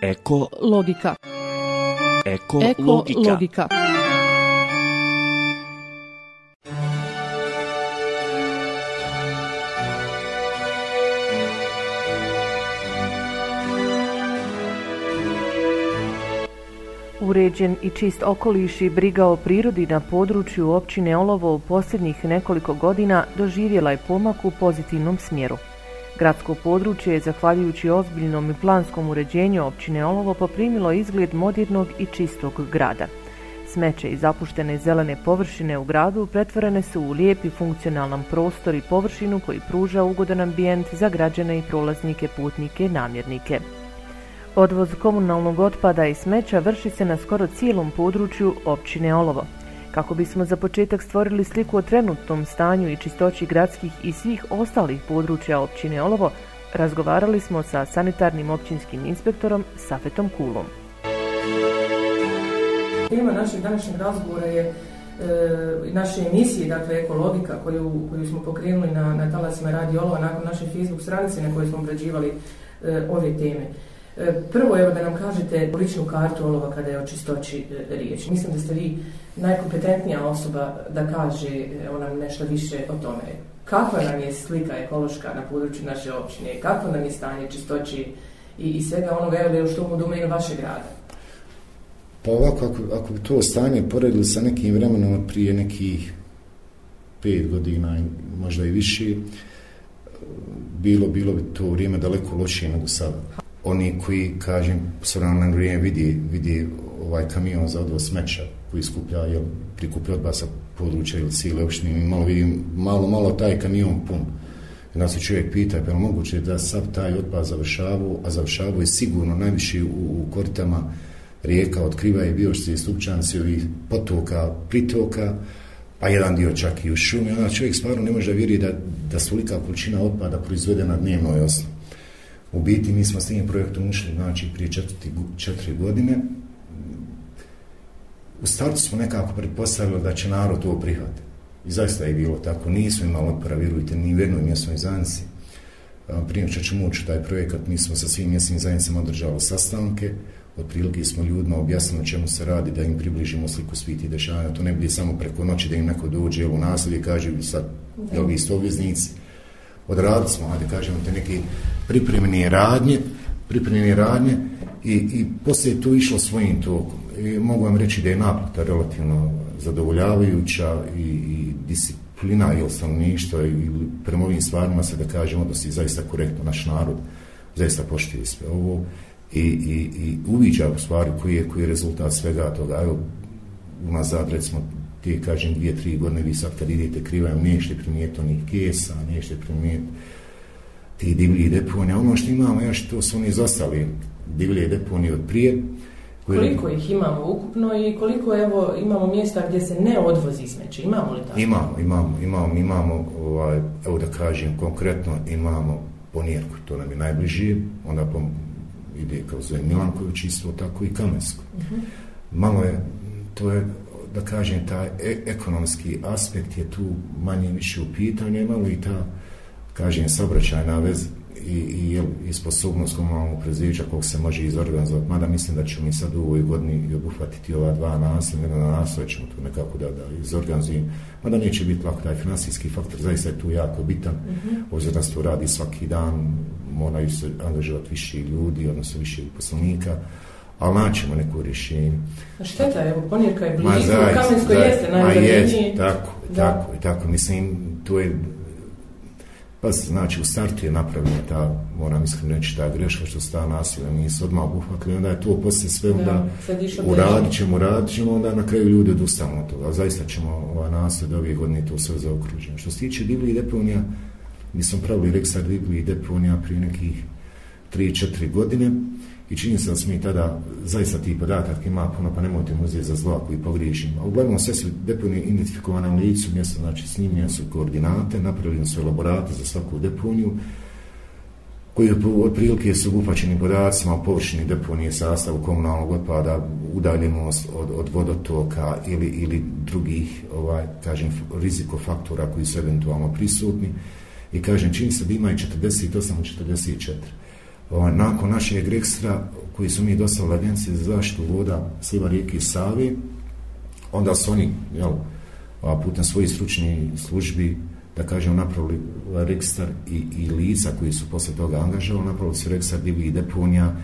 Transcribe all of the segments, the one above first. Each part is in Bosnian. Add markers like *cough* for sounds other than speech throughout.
Eko logika. Eko, Eko logika. logika. Uređen i čist okoliš i briga o prirodi na području općine Olovo u posljednjih nekoliko godina doživjela je pomak u pozitivnom smjeru. Gradsko područje je, zahvaljujući ozbiljnom i planskom uređenju općine Olovo, poprimilo izgled modernog i čistog grada. Smeće i zapuštene zelene površine u gradu pretvorene su u lijep i funkcionalan prostor i površinu koji pruža ugodan ambijent za građane i prolaznike, putnike i namjernike. Odvoz komunalnog otpada i smeća vrši se na skoro cijelom području općine Olovo kako bismo za početak stvorili sliku o trenutnom stanju i čistoći gradskih i svih ostalih područja općine Olovo, razgovarali smo sa sanitarnim općinskim inspektorom Safetom Kulom. Tema našeg današnjeg razgovora je e, naše emisije, dakle ekologika koju, koju smo pokrenuli na, na talasima Radio Olova nakon naše Facebook stranice na kojoj smo obrađivali e, ove teme. E, E, prvo, evo da nam kažete ličnu kartu olova kada je o čistoći e, riječ. Mislim da ste vi najkompetentnija osoba da kaže e, ona nešto više o tome. Kakva nam je slika ekološka na području naše općine? Kako nam je stanje čistoći i, i svega onoga evo da je u štomu domenu vaše grada? Pa ovako, ako, ako bi to stanje poredili sa nekim vremenom prije nekih pet godina, možda i više, bilo, bilo bi to vrijeme daleko lošije nego sada oni koji, kažem, svrano na grijem vidi, vidi ovaj kamion za odvoz smeća koji skuplja, jel, prikuplja odba sa područja ili cijele opštine, i malo vidim, malo, malo taj kamion pun. Jedan se čovjek pita, pa je li moguće da sav taj odba završavu, a završavu je sigurno najviše u, u koritama rijeka od Kriva i Biošce i Stupčanci, ovih potoka, pritoka, pa jedan dio čak i u šumi, onda čovjek stvarno ne može vjeriti da, da su količina otpada proizvedena dnevnoj osnovi. U biti mi smo s tim projektom ušli znači, prije četvrti, četiri godine. U startu smo nekako pretpostavili da će narod to prihvati. I zaista je bilo tako. Nismo imali otpora, vjerujte, ni u jednoj mjestnoj zajednici. Prije što ćemo ući taj projekat, mi smo sa svim mjestnim zajednicama održali sastanke. Od prilike smo ljudima objasnili čemu se radi, da im približimo sliku svih tih dešavanja. To ne bude samo preko noći da im neko dođe u nasled i kaže sad, jel vi ste obveznici? odradili smo, ajde kažemo, te neke pripremljene radnje, pripremljene radnje i, i poslije je to išlo svojim tokom. I mogu vam reći da je naplata relativno zadovoljavajuća i, i disciplina ili stanovništva i prema ovim stvarima se da kažemo da si zaista korektno naš narod zaista poštije sve ovo i, i, i uviđa u stvari koji je, koji je rezultat svega toga. Evo, u nas zadred smo te, kažem, dvije, tri godine vi sad kad idete krivaju, nešte primijeti onih kesa, nešte primijeti ti divlji deponi, ono što imamo još, to su oni zastali divlje deponi od prije. Koje... Koliko ih imamo ukupno i koliko evo, imamo mjesta gdje se ne odvozi smeće, imamo li tako? Imamo, imamo, imamo, imamo ovaj, evo da kažem konkretno, imamo ponijerku, to nam je najbližije, onda pom ide kao zove Milanković isto tako i Kamensko. Uh mhm. -huh. Malo je, to je da kažem, taj e ekonomski aspekt je tu manje više u pitanju, imamo i ta, kažem, sabraćajna vez i, i, i sposobnost koju imamo prezviđa kog se može izorganizovati, mada mislim da ćemo mi sad u ovoj godini obuhvatiti ova dva naslednja, jedan na naslednja ćemo to nekako da, da izorganizujem, mada neće biti lako taj finansijski faktor, zaista je tu jako bitan, mm -hmm. to radi svaki dan, moraju se angažovati više ljudi, odnosno više poslovnika, mm -hmm ali naćemo neko rješenje. A šteta, evo, ponirka je blizu, zaj, Kamensko zaj, jeste najzadnjenije. Je, tako, da. tako, tako, mislim, to je, pa znači, u startu je napravljena ta, moram iskreno reći, ta greška što sta nasilja, nije se odmah obuhvatili, onda je to poslije sve, onda uradit ćemo, uradit ćemo, onda na kraju ljudi odustamo od toga, zaista ćemo ova nasilja da ovih godine to sve zaokruženo. Što se tiče Biblije i Deponija, mi smo pravili Rexar Biblije i Deponija prije nekih 3-4 godine, i čini se da smo i tada zaista ti podatak ima puno, pa nemojte muzije za zlo ako i pogriješim. A uglavnom sve su deponije identifikovane u licu mjesta, znači snimljene su koordinate, napravljene su elaborate za svaku deponiju, koji je od prilike su upačeni podacima o površini deponije sastavu komunalnog otpada, udaljenost od, od vodotoka ili, ili drugih, ovaj, kažem, rizikofaktora koji su eventualno prisutni. I kažem, čini se da ima i 48 44. Ovaj, nakon našeg rekstra koji su mi dostali agencije za zaštitu voda sliva rijeke i Save, onda su oni jel, putem svoji stručni službi da kažem napravili rekstar i, i lica koji su posle toga angažavali, napravili su rekstar divih deponija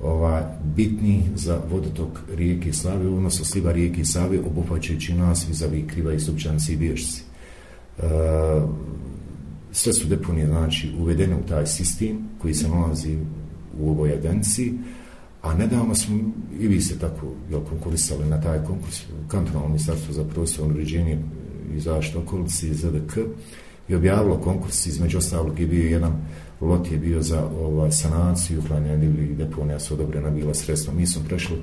ova, bitni za vodotok rijeke i Save, odnosno sliva rijeke i Save, obuhvaćajući nas vizavi kriva i subčan Sibiršci. E, sve su deponije znači uvedene u taj sistem koji se nalazi u ovoj agenciji, a nedavno smo i vi ste tako jel, konkurisali na taj konkurs kantonalno ministarstvo za prostor uređenje i zašto okolici ZDK i objavilo konkurs između ostalog je bio jedan lot je bio za ovaj, sanaciju uklanjanje divlji deponija su odobrena bila sredstva mi smo prešli uh,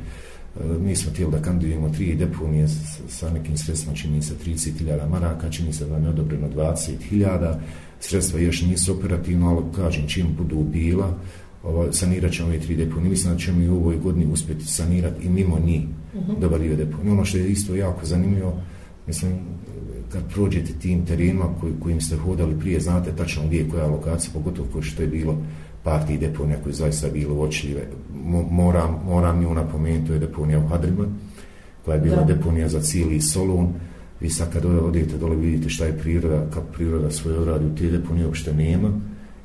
E, mi smo tijeli da kandidujemo tri deponije sa nekim sredstvima, čini se 30.000 maraka, čini se da je odobreno 20.000, sredstva još nisu operativno, ali kažem čim budu bila, sanirat ćemo ove tri deponije. Mislim da ćemo i u ovoj godini uspjeti sanirati i mimo njih uh mhm. -huh. dobar dio deponije. Ono što je isto jako zanimljivo, mislim, kad prođete tim terenima koj, kojim ste hodali prije, znate tačno gdje je koja lokacija, pogotovo što je bilo par tih deponija koje zaista bilo očljive, moram, moram nju napomenuti, to je deponija u Hadriban, koja je bila da. deponija za cijeli Solun. Vi sad kad odete dole, vidite šta je priroda, kako priroda svoje odradi, u te deponije uopšte nema.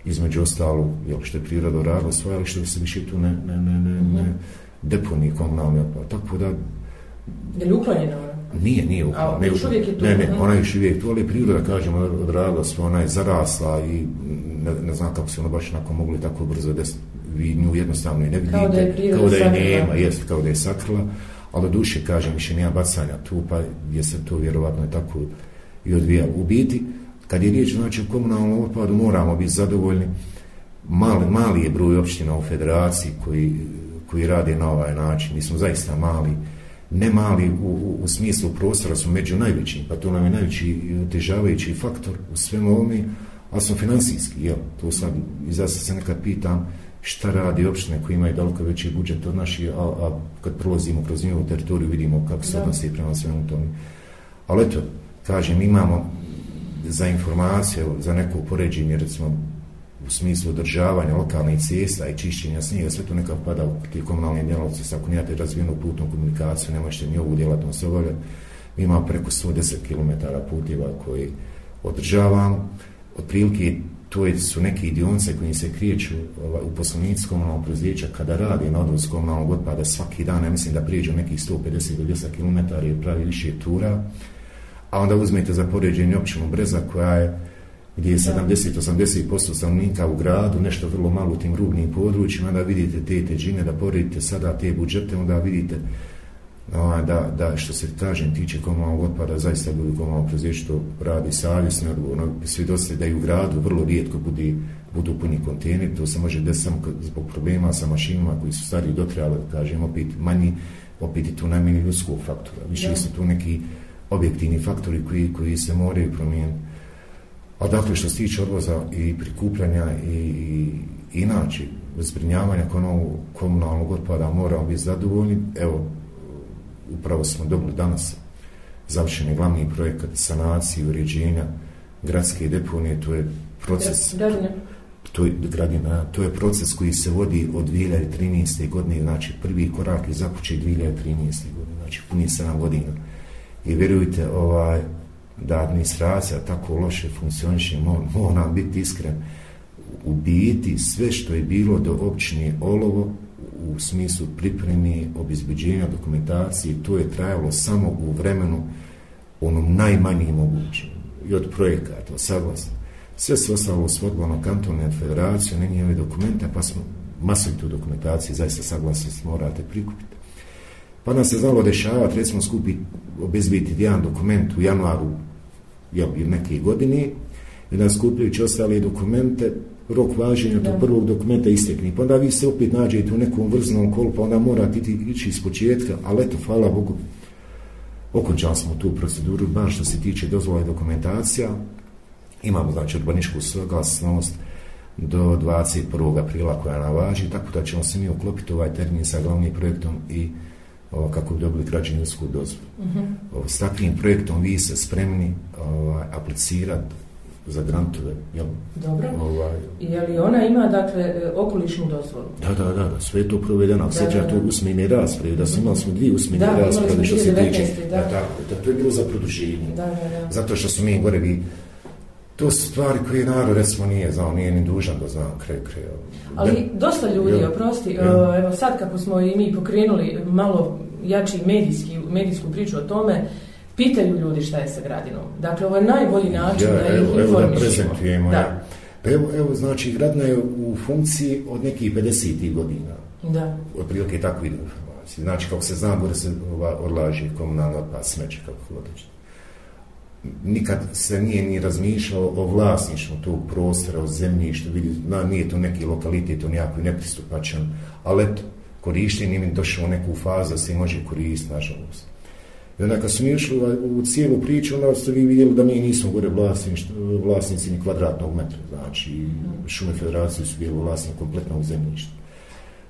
Između ostalo, jel, što je priroda odradila svoje, ali što se više tu ne, ne, ne, ne, mhm. ne deponije komunalne otpada. Tako da... Je li uklonjena Nije, nije uklonjena. A, još uvijek je tu? Ne, ne, mhm. ona još uvijek tu, ali priroda, kažemo, odradila svoje, ona je zarasla i ne, ne znam kako se ona baš nakon mogli tako brzo desiti vi nju jednostavno i ne vidite, kao da je, kao da je nema, jest, kao da je sakrla, ali duše, kažem, više nema bacanja tu, pa je se to vjerovatno je tako i odvija. U biti, kad je riječ, znači, o komunalnom otpadu, moramo biti zadovoljni, mali, mali je broj opština u federaciji koji, koji rade na ovaj način, mi smo zaista mali, ne mali u, u, u smislu prostora smo među najvećim, pa to nam je najveći otežavajući faktor u svemu ovome, ali smo finansijski, jel, to sad i zase se nekad pitam, šta radi opštine koje imaju daleko veći budžet od naših, a, a kad prolazimo kroz njegovu teritoriju vidimo kako se odnose i prema svemu tome. Ali eto, kažem, imamo za informacije, za neko upoređenje, recimo, u smislu održavanja lokalnih cesta i čišćenja snijega, sve to nekako pada u te komunalne djelovce, ako nijete razvijenu putnu komunikaciju, nemojte ni ovu djelatnost obavljati. Mi imamo preko 110 km puteva koji održavam, otprilike tu su neke idionce koji se kriječu ovaj, u poslovnici komunalnog prezvijeća kada radi na odnos komunalnog otpada svaki dan, ja mislim da prijeđu nekih 150 do 200 km i pravi više tura, a onda uzmete za poređenje općinu Breza koja je gdje je 70-80% stanovnika u gradu, nešto vrlo malo u tim rubnim područjima, da vidite te teđine, da poredite sada te budžete, onda vidite da, da, da što se tražen tiče komunalnog otpada, zaista ljudi komunalnog prezvišta radi savjesno, odgovorno, svi dosti da i u gradu vrlo rijetko budi, budu puni kontener, to se može da samo zbog problema sa mašinima koji su stari dotrebali, kažem, opet manji, opet i tu najmanji ljudskog faktora. Više su tu neki objektivni faktori koji, koji se moraju promijeniti. A dakle, što se tiče odvoza i prikupljanja i, i inače, zbrinjavanja komunalnog otpada moramo biti zadovoljni. Evo, upravo smo dobili danas završeni glavni projekat sanacije i uređenja gradske deponije, to je proces to je, gradina, to je proces koji se vodi od 2013. godine, znači prvi korak je započe 2013. godine, znači puni 7 godina. I vjerujte, ovaj, da administracija tako loše funkcioniše, moram biti iskren, u biti sve što je bilo do općine Olovo, u smislu pripremi, obizbeđenja dokumentacije, to je trajalo samo u vremenu onom najmanjim mogućim. I od projekata, od saglasa. Sve se ostalo svodilo na kantone, na federaciju, na njihove dokumenta, pa smo masovi tu dokumentaciju, zaista saglasa morate prikupiti. Pa nam se znalo dešavati, recimo skupi obezbiti jedan dokument u januaru jel, neke godine, i da skupljujući ostale dokumente, rok važenja tog prvog dokumenta istekni. Pa onda vi se opet nađete u nekom vrznom kolu, pa onda morate iti, ići iz početka, ali eto, hvala Bogu, okončali smo tu proceduru, bar što se tiče dozvola i dokumentacija, imamo, znači, urbanišku saglasnost do 21. aprila koja na važi, tako da ćemo se mi uklopiti ovaj termin sa glavnim projektom i o, kako bi dobili građevinsku dozvolu. Uh mhm. -huh. S takvim projektom vi se spremni o, aplicirati za grantove, jel? Dobro. Ovaj. Je li ona ima, dakle, e, okolišnu dozvolu? Da, da, da, da sve je to provedeno. Da, Sad ja tu usmijene rasprave, da smo mhm. imali smo dvije usmijene rasprave, što se tiče. Da, da, da, to je bilo za produživnje. Da, da, da. Zato što su mi gore vi... To su stvari koje narod, recimo, nije znao, nije ni dužan da znao, kre, kre. Ovaj. Ali da. dosta ljudi, jel? oprosti, jel? evo sad kako smo i mi pokrenuli malo jači medijski, medijsku priču o tome, pitaju ljudi šta je sa gradinom. Dakle, ovo je najbolji način ja, da ih evo, informišemo. Evo da prezentujemo. Da. Pa evo, evo, znači, gradina je u funkciji od nekih 50. godina. Da. Od prilike tako idu informacije. Znači, kako se zna, gore se ova odlaže komunalna otpad, smeće, kako hodeće. Nikad se nije ni razmišljao o vlasništvu tog prostora, o zemljištu, vidi, na, nije to neki lokalitet, on jako nepristupačan, ali eto, korištenje im je došao u neku fazu da se može koristiti, nažalost. Jer ako smo išli ovaj, u cijelu priču, onda ste vi vidjeli da mi nismo gore vlasnici, vlasnici ni kvadratnog metra. Znači, šume federacije su bili vlasnici kompletnog zemljišta.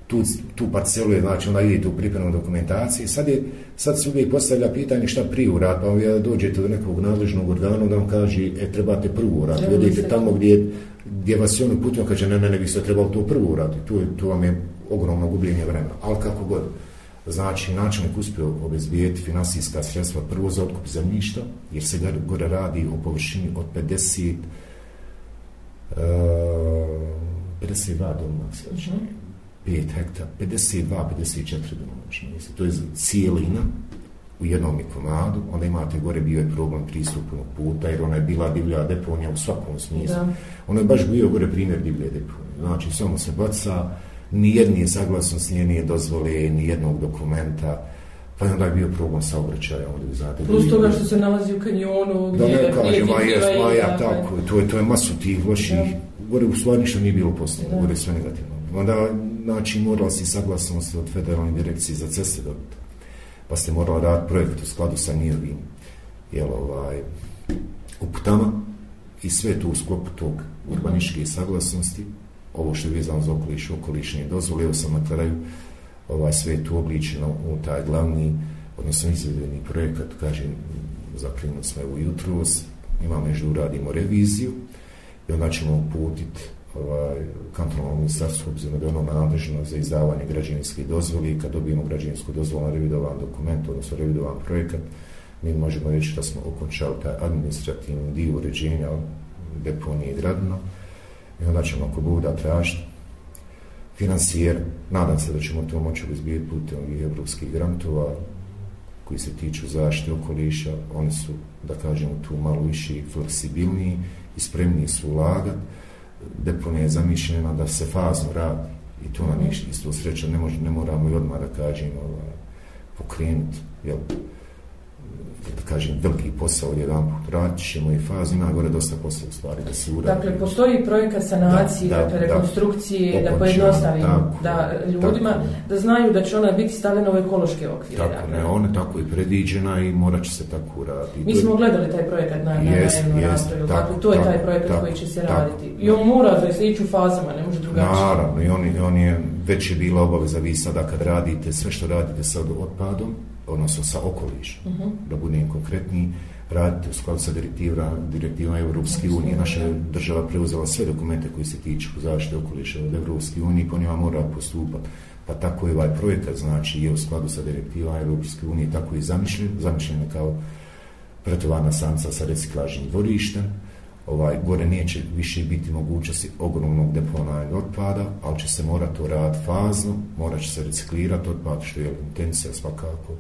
Tu, tu parcelu je, znači, onda idete u pripremnom dokumentaciji. Sad, je, sad se uvijek postavlja pitanje šta prije urad, pa vi dođete do nekog nadležnog organa, da vam kaže, e, trebate prvu urad. Vi odete tamo gdje, gdje vas je ono putio, kaže, ne, ne, ne, vi ste trebali to prvu urad. Tu, tu vam je ogromno gubljenje vremena. Ali kako god. Uh, znači načelnik uspio obezbijeti finansijska sredstva prvo za otkup zemljišta, jer se gore radi o površini od 50 uh, 52 doma sveća, mm -hmm. 5 hekta, 52-54 doma znači, to je cijelina u jednom je komadu, onda imate gore bio je problem pristupnog puta, jer ona je bila divlja deponija u svakom smislu. Ona je baš bio gore primjer divlje deponije. Znači, samo se baca, uh, nijednije saglasnost nije nije dozvole nijednog dokumenta. Pa je onda bio problem saobraćaja ovdje u Zagrebu. Plus toga što se nalazi u kanjonu. Da ne kaže, ma je, ma ja, dakle. tako. To je, to je masu tih loših. Gore u stvari ništa nije bilo poslije. Gore sve negativno. Onda, znači, morala si saglasnost od federalne direkcije za ceste dobiti. Pa ste morala dati projekt u skladu sa njihovim jel, ovaj, uputama i sve to u sklopu tog urbanističke saglasnosti ovo što je vezano za okoliš, okolišnje dozvole, evo sam na kraju ovaj svet uobličeno u taj glavni, odnosno izvedeni projekat, kažem, zaprimno smo evo jutro, imamo još da uradimo reviziju i onda ćemo uputiti ovaj, kantonalno ministarstvo, obzirom da je ono nadležno za izdavanje građevinske dozvoli, kad dobijemo građevinsku dozvolu na revidovan dokument, odnosno revidovan projekat, mi možemo reći da smo okončali taj administrativni dio uređenja deponije i gradno. Mm i onda ćemo ako Bog da tražiti financijer, nadam se da ćemo to moći obizbijeti putem ovih evropskih grantova koji se tiču zaštite okoliša, oni su, da kažemo, tu malo više fleksibilniji i spremniji su ulagati. Deponija je zamišljena da se fazno radi i to nam je isto sreća, ne, može, ne moramo i odmah da kažemo ovaj, pokrenuti, jel, kažem, veliki posao jedan put radit ćemo i faz, ima gore dosta posla u stvari da se uradi. Dakle, postoji projekat sanacije, da, da, dakle, rekonstrukcije, da, da pojednostavim tako, da ljudima, tako, da znaju da će ona biti stavljena u ekološke okvire. Tako, dakle. ne, ona tako je predviđena i morat će se tako uraditi. Mi smo gledali taj projekat na, na jest, najednu jest, nastroju, tako, dakle, to tako, je taj projekat tako, koji će se tako, raditi. I on mora, da se ići u fazama, ne može drugačije. Naravno, i on, on je, već je bila obaveza vi sada kad radite sve što radite sa odpadom, od odnosno sa okoliš, uh -huh. da budem konkretni, raditi u skladu sa direktiva, direktiva Evropske Absolutno. unije. Naša država preuzela sve dokumente koji se tiču zaštite okoliša od Evropske unije i po njima mora postupati. Pa tako je ovaj projekat, znači, je u skladu sa direktiva Evropske unije, tako je zamišljen, zamišljen kao pretovana samca sa reciklažnim dvorištem. Uh, ovaj gore neće više biti mogućnosti ogromnog deponovanja otpada, ali će se morati to rad fazno, mora će se reciklirati otpad, što je intencija svakako,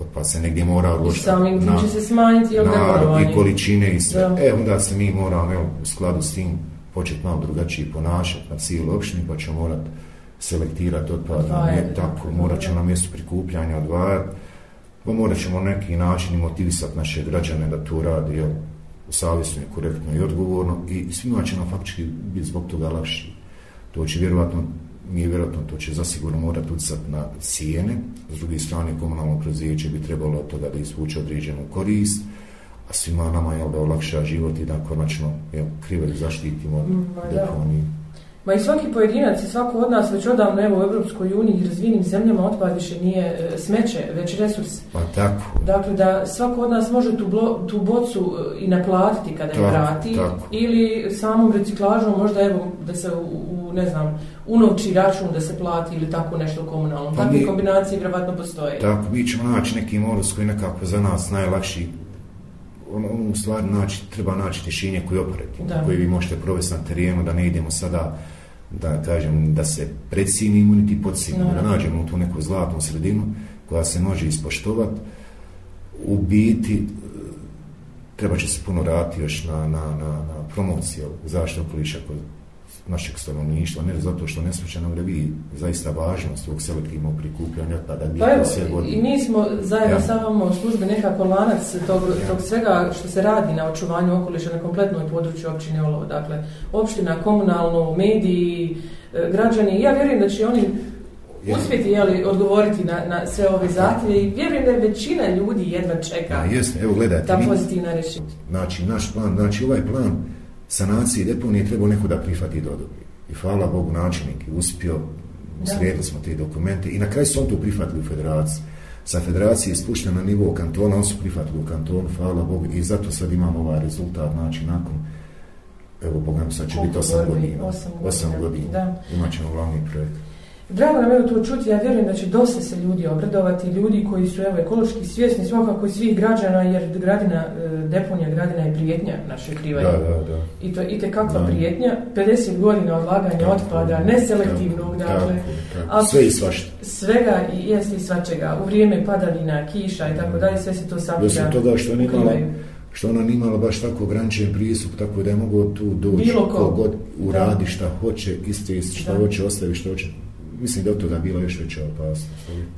otpad se negdje mora odložiti. I samim na, će se smanjiti i deponovanje. I količine i sve. Da. E, onda se mi moramo evo, u skladu s tim početi malo drugačije ponašati na cijeli opštini, pa ćemo morati selektirati otpad, ne tako, morat ćemo na mjestu prikupljanja odvajati, pa morat ćemo neki način motivisati naše građane da to radi, jel, savjesno i korektno i odgovorno i svima će nam faktički biti zbog toga lakši. To će vjerovatno, nije vjerovatno, to će zasigurno morati utisati na cijene. S druge strane, komunalno preduzeće bi trebalo od toga da izvuče određenu korist, a svima nama je da olakša život i da konačno jel, krivelj zaštitimo od mm, pa deponije. Da. Ma i svaki pojedinac i svako od nas već odavno evo u Evropskoj uniji i razvijenim zemljama otpad više nije e, smeće, već resurs. Pa tako. Dakle, da svako od nas može tu, blo, tu bocu e, i naplatiti kada tako, je vrati. Tako. Ili samom reciklažom možda evo da se u, u ne znam, unovči račun da se plati ili tako nešto komunalno. Pa Takve kombinacije vjerovatno postoje. Tako, mi ćemo naći neki morus koji nekako za nas najlakši on, on u stvari naći, treba naći tišinje koje operati, koje vi možete provesti na terijenu, da ne idemo sada da kažem, da se predsinimo niti podsinimo, da nađemo tu neku zlatnu sredinu koja se može ispoštovati. U biti e, treba će se puno raditi još na, na, na, na promociju zaštite okoliša kod našeg stanovništva, ne zato što ne sveća nam reviji zaista važnost ovog selektivnog prikupljanja otpada. Pa evo, sve godine. i mi smo zajedno ja. sa vama u službi nekako lanac tog, ja. tog svega što se radi na očuvanju okoliša na kompletnoj području općine Olovo. Dakle, opština, komunalno, mediji, e, građani, ja vjerujem da će oni ja. uspjeti jeli, odgovoriti na, na sve ove zahtjeve i vjerujem da je većina ljudi jedva čeka ja, jesne, evo, gledajte, ta pozitivna rešenja. Znači, naš plan, znači ovaj plan, sanaciji deponije trebao neko da prihvati da odobri. I hvala Bogu načinik je uspio, sredili smo te dokumente i na kraju su on to prihvatili u federaciji. Sa federacije je spušten na nivou kantona, on su prihvatili u kantonu, hvala Bogu, i zato sad imamo ovaj rezultat, znači nakon, evo, Bogam, sad će Koliko biti osam godina. Osam godina. Imaćemo glavni projekt. Drago nam je to čuti, ja vjerujem da će dosta se ljudi obradovati, ljudi koji su evo, ekološki svjesni, svakako i svih građana, jer gradina, e, deponija gradina je prijetnja naše krivaje. Da, da, da. I to i kakva prijetnja, 50 godina odlaganja tako, otpada, neselektivnog, tako, dakle. Tako, tako. Sve i svašta. Svega i jest i svačega, u vrijeme padavina, kiša i tako dalje, sve se to sami da... to da što nije imala, što ona nimala baš tako ograničen pristup, tako da je mogao tu doći, kogod uradi da. šta hoće, isti, šta da. hoće, ostavi, šta hoće, mislim da je to da bilo još veće opasnost.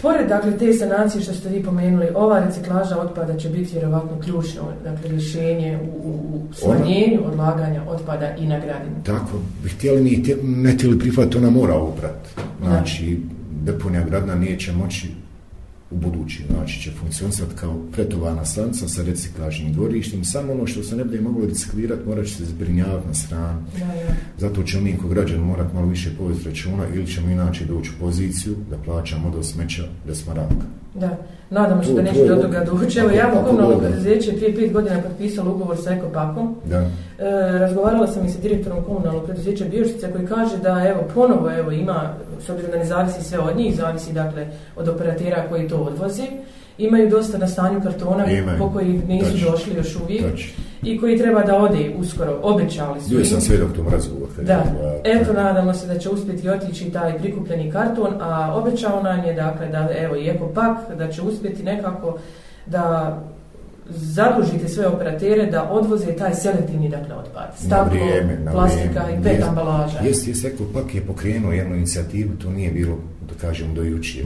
Pored, dakle, te sanacije što ste vi pomenuli, ova reciklaža otpada će biti vjerovatno ključno, dakle, rješenje u, u smanjenju ona, odlaganja otpada i nagradinu. Tako, bih htjeli mi, ne htjeli prihvatiti, ona mora obrat. Znači, da. deponija gradna nije će moći u budući znači će funkcionisati kao pretovana stanca sa reciklažnim dvorištem samo ono što se ne bude moglo reciklirati morat će se zbrinjavati na stranu zato ćemo mi ko građan morat malo više povesti računa ili ćemo inače doći u poziciju da plaćamo do smeća bez maraka da. Nadamo se da neće do toga doći. Evo, ja u komunalno preduzeće prije pet godina potpisala ugovor sa Ekopakom. Da. E, razgovarala sam i sa direktorom komunalnog preduzeća Biošica koji kaže da evo, ponovo evo, ima, s obzirom da ne zavisi sve od njih, zavisi dakle, od operatera koji to odvozi, imaju dosta na stanju kartona imaju. po koji nisu Tači. došli još uvijek. Tači i koji treba da ode uskoro, obećali su. Joj sam sve dok tom razgovor. Da, eto nadamo se da će uspjeti otići taj prikupljeni karton, a obećao nam je dakle da evo i Eko Pak da će uspjeti nekako da zadužite sve operatere da odvoze taj selektivni dakle otpad. Stablo, vrijeme, plastika i pet ambalaža. Jeste, jeste, Eko Pak je pokrenuo jednu inicijativu, to nije bilo da kažem do jučer,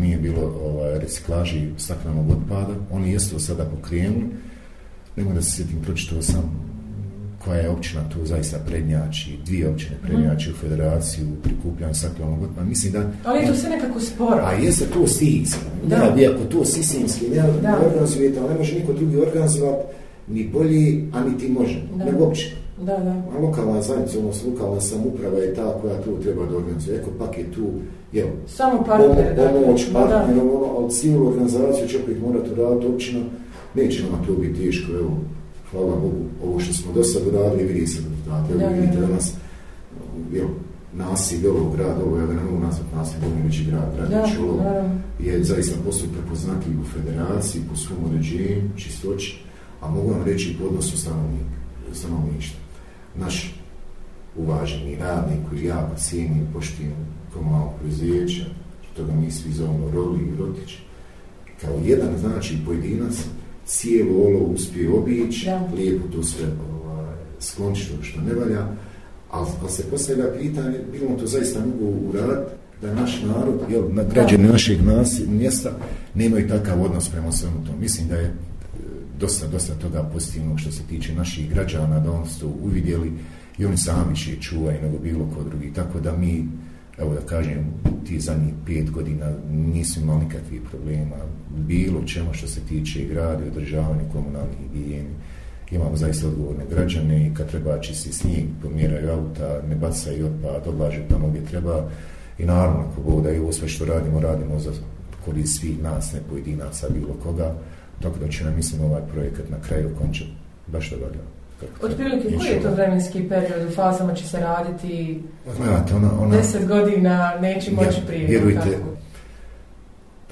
nije bilo ovaj, reciklaži staklenog otpada, oni jesu sada pokrenuli, ne moram da se sjetim, pročitao sam koja je općina tu zaista prednjači, dvije općine prednjači mm. u federaciju, prikupljam sakle ono god, pa mislim da... Ali je to sve nekako sporo. A jeste to stijski, da, da bi ako to sistemski, ne, da. organ svijeta, ne može niko drugi organizovat, ni bolji, a ni ti može, da. nego općina. Da, da. A lokalna zajednica, ono lokalna samuprava je ta koja tu treba da organizuje, eko pak je tu, jel, Samo partner, pomoć, partner, ono, ali cijelu organizaciju će opet morati raditi općina, neće vama to biti teško, evo, hvala Bogu, ovo što smo do sada radili, vidi se rezultate, evo, vidite da nas, evo, nasilj ovog grada, ovo je ovaj nazvat nasilj, ovo je grad, grad Čulo, je zaista postoj prepoznati u federaciji, po svom određenju, čistoći, a mogu vam reći i podnos u stanovništva. Naš uvaženi radnik koji ja cijenim, poštijem to malo prezijeća, toga mi svi zovemo Roli i Rotić, kao jedan znači pojedinac, cijelo ono uspije obići, da. lijepo to sve ovaj, skončiš ono što ne valja, ali pa se postavlja pitanje, bilo to zaista mogu uraditi, da naš narod, jel, na građani našeg nas, mjesta, nemaju takav odnos prema svemu tom. Mislim da je e, dosta, dosta toga pozitivnog što se tiče naših građana, da oni su to uvidjeli i oni sami će čuvaju nego bilo ko drugi. Tako da mi, evo da kažem, ti zadnjih pet godina nisu imali nikakvih problema, bilo čemu što se tiče i grade, održavanje komunalnih higijeni. Imamo zaista odgovorne građane i kad treba čisti snijeg, pomjeraju auta, ne bacaju otpad, odlažu tamo gdje treba. I naravno, ako bude i ovo sve što radimo, radimo za kodi svih nas, ne pojedinaca, bilo koga. Tako da će nam, mislim, ovaj projekat na kraju končati baš da valja. Od prilike, koji je to vremenski period u fazama će se raditi? Znate, pa ona, ona... Deset godina neće moći ja, prije. Vjerujte, tako.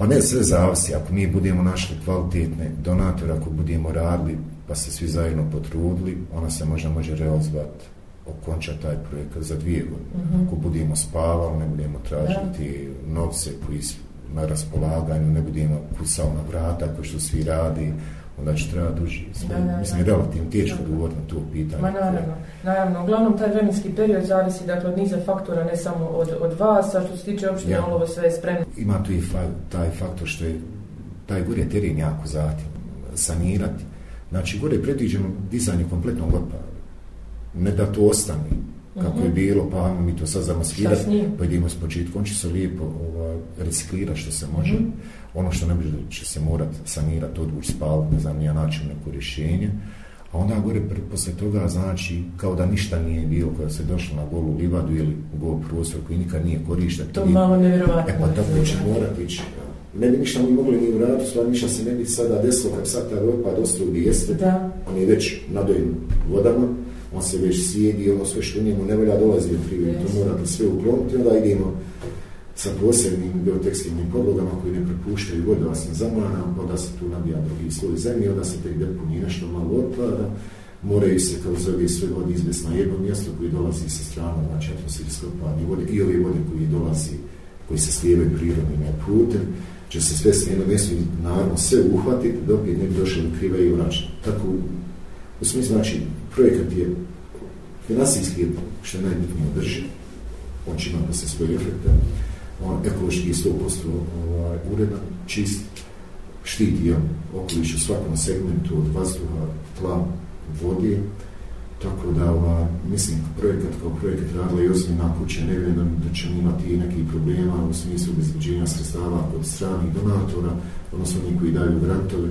Pa ne, sve zavisi. Ako mi budemo našli kvalitetne donatora, ako budemo radili, pa se svi zajedno potrudili, ona se možda može realizovati okonča taj projekat za dvije godine. Mm -hmm. Ako budemo spavali, ne budemo tražiti novce koji su na raspolaganju, ne budemo kusao na vrata koji što svi radi, mm -hmm znači treba duži, sve, da, da, mislim, da, da. relativno teško da na to pitanje. Ma naravno, naravno, uglavnom taj vremenski period zavisi dakle, od niza faktora, ne samo od, od vas, a što se tiče opštine ja. Olovo sve je spremno. Ima tu i fa, taj faktor što je taj gore teren jako zatim sanirati. Znači, gore predviđeno dizanje kompletnog otpada. Ne da to ostane, kako mhm. je bilo, pa ajmo mi to sad zamaskirati, pa idemo s početku, on će se lijepo ova, reciklira što se može, mm -hmm. ono što ne bi će se morat sanirati, odvući spavu, ne znam, nije način neko rješenje, a onda gore posle toga znači kao da ništa nije bilo kada se došlo na golu livadu ili u gol prostor koji nikad nije korišten. To nije, malo nevjerovatno. E pa tako će morat ići. Ne bi ništa oni mogli ni u radu, stvarno ništa se ne bi sada desilo kad sad ta ropa dosta u bijeste. Da. On je već nadojim vodama on se već sjedi, ono sve što njemu ne volja dolazi u prirodi, to mora da sve ukloniti, onda idemo sa posebnim biotekstilnim podlogama koji ne prepuštaju vodu, da sam zamana, onda se tu nabija drugi sloj zemlje, onda se tek depuni nešto malo otpada, moraju se kao zove sve vode izvesti na jedno mjesto koji dolazi sa strana, znači atmosferske opadne vode i ove vode koji dolazi, koji se slijevaju prirodnim putem, će se sve s jedno mjesto naravno sve uhvatiti dok je ne bi došao kriva i vraća. Tako, u smislu, znači, projekat je finansijski što je najbitno održiv, on će imati se svoje efekte, on ekološki je 100% ovaj, uredan, čist, štiti je okoliš u svakom segmentu od vazduha, tla, vode, tako da, ovaj, mislim, projekat kao projekat radila i osmina kuća, ne vjerujem da ćemo imati nekih problema u smislu bezbeđenja sredstava kod stranih donatora, odnosno njih koji daju grantove,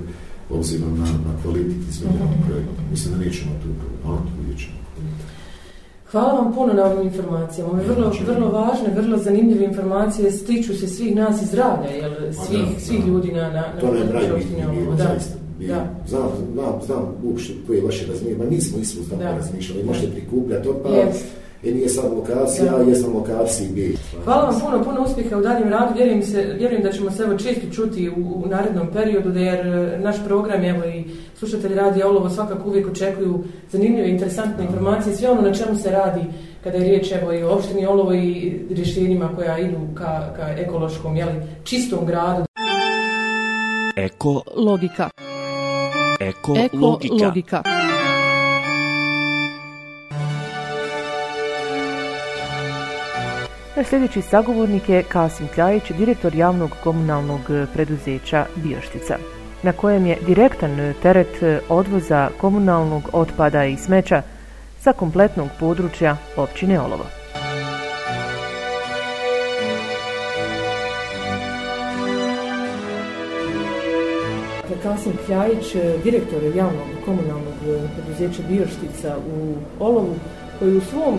obzirom na, na kvalitet izvedenog mhm. mm -hmm. projekta. Mislim da nećemo tu, ono tu vidjet ćemo. Hvala vam puno na ovim informacijama. Ove vrlo, vrlo važne, vrlo zanimljive informacije stiču se svih nas i zdravlja, jel? Pa svih, da, svih da. ljudi na, na, to na području opštine ovo. Da, zaista. Da. Znam, znam, znam uopšte koje je vaše razmijenje, ma nismo isto znam da. razmišljali, možete prikupljati otpad, yes. E nije sad lokacija, ja. jesam lokaciji B. Hvala vam puno, puno uspjeha u daljem radu. Vjerujem, se, vjerujem da ćemo se evo često čuti u, u narednom periodu, da jer e, naš program, evo i slušatelji radi Olovo, svakako uvijek očekuju zanimljive, interesantne informacije, sve ono na čemu se radi kada je riječ evo, i o opštini Olovo i rješenjima koja idu ka, ka ekološkom, jeli, čistom gradu. Eko logika. Eko logika. Eko logika. Na sljedeći sagovornik je Kasim Kljajić, direktor javnog komunalnog e, preduzeća Bioštica, na kojem je direktan e, teret e, odvoza komunalnog otpada i smeća sa kompletnog područja općine Olovo. Dakle, Kasim Kljajić, direktor javnog komunalnog preduzeća Bioštica u Olovu, koji u svom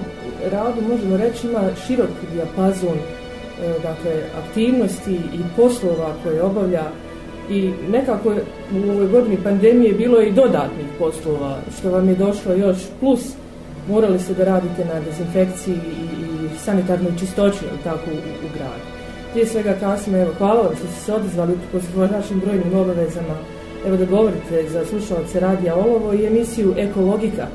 radu možemo reći ima širok dijapazon e, dakle, aktivnosti i poslova koje obavlja i nekako u ovoj godini pandemije bilo je i dodatnih poslova što vam je došlo još plus morali ste da radite na dezinfekciji i, i sanitarnoj čistoći tako u, u gradu. Prije svega kasno, evo, hvala vam što ste se odezvali po našim brojnim obavezama evo da govorite za slušalce radija Olovo i emisiju Ekologika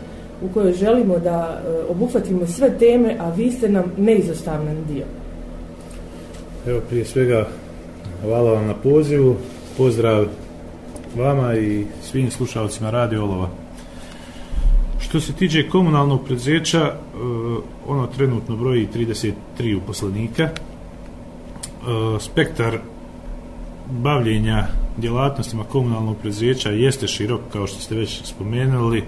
u kojoj želimo da e, obuhvatimo sve teme, a vi ste nam neizostavnan dio. Evo prije svega hvala vam na pozivu, pozdrav vama i svim slušalcima Radi Olova. Što se tiđe komunalnog predzeća, e, ono trenutno broji 33 uposlenika. E, spektar bavljenja djelatnostima komunalnog predzeća jeste širok, kao što ste već spomenuli,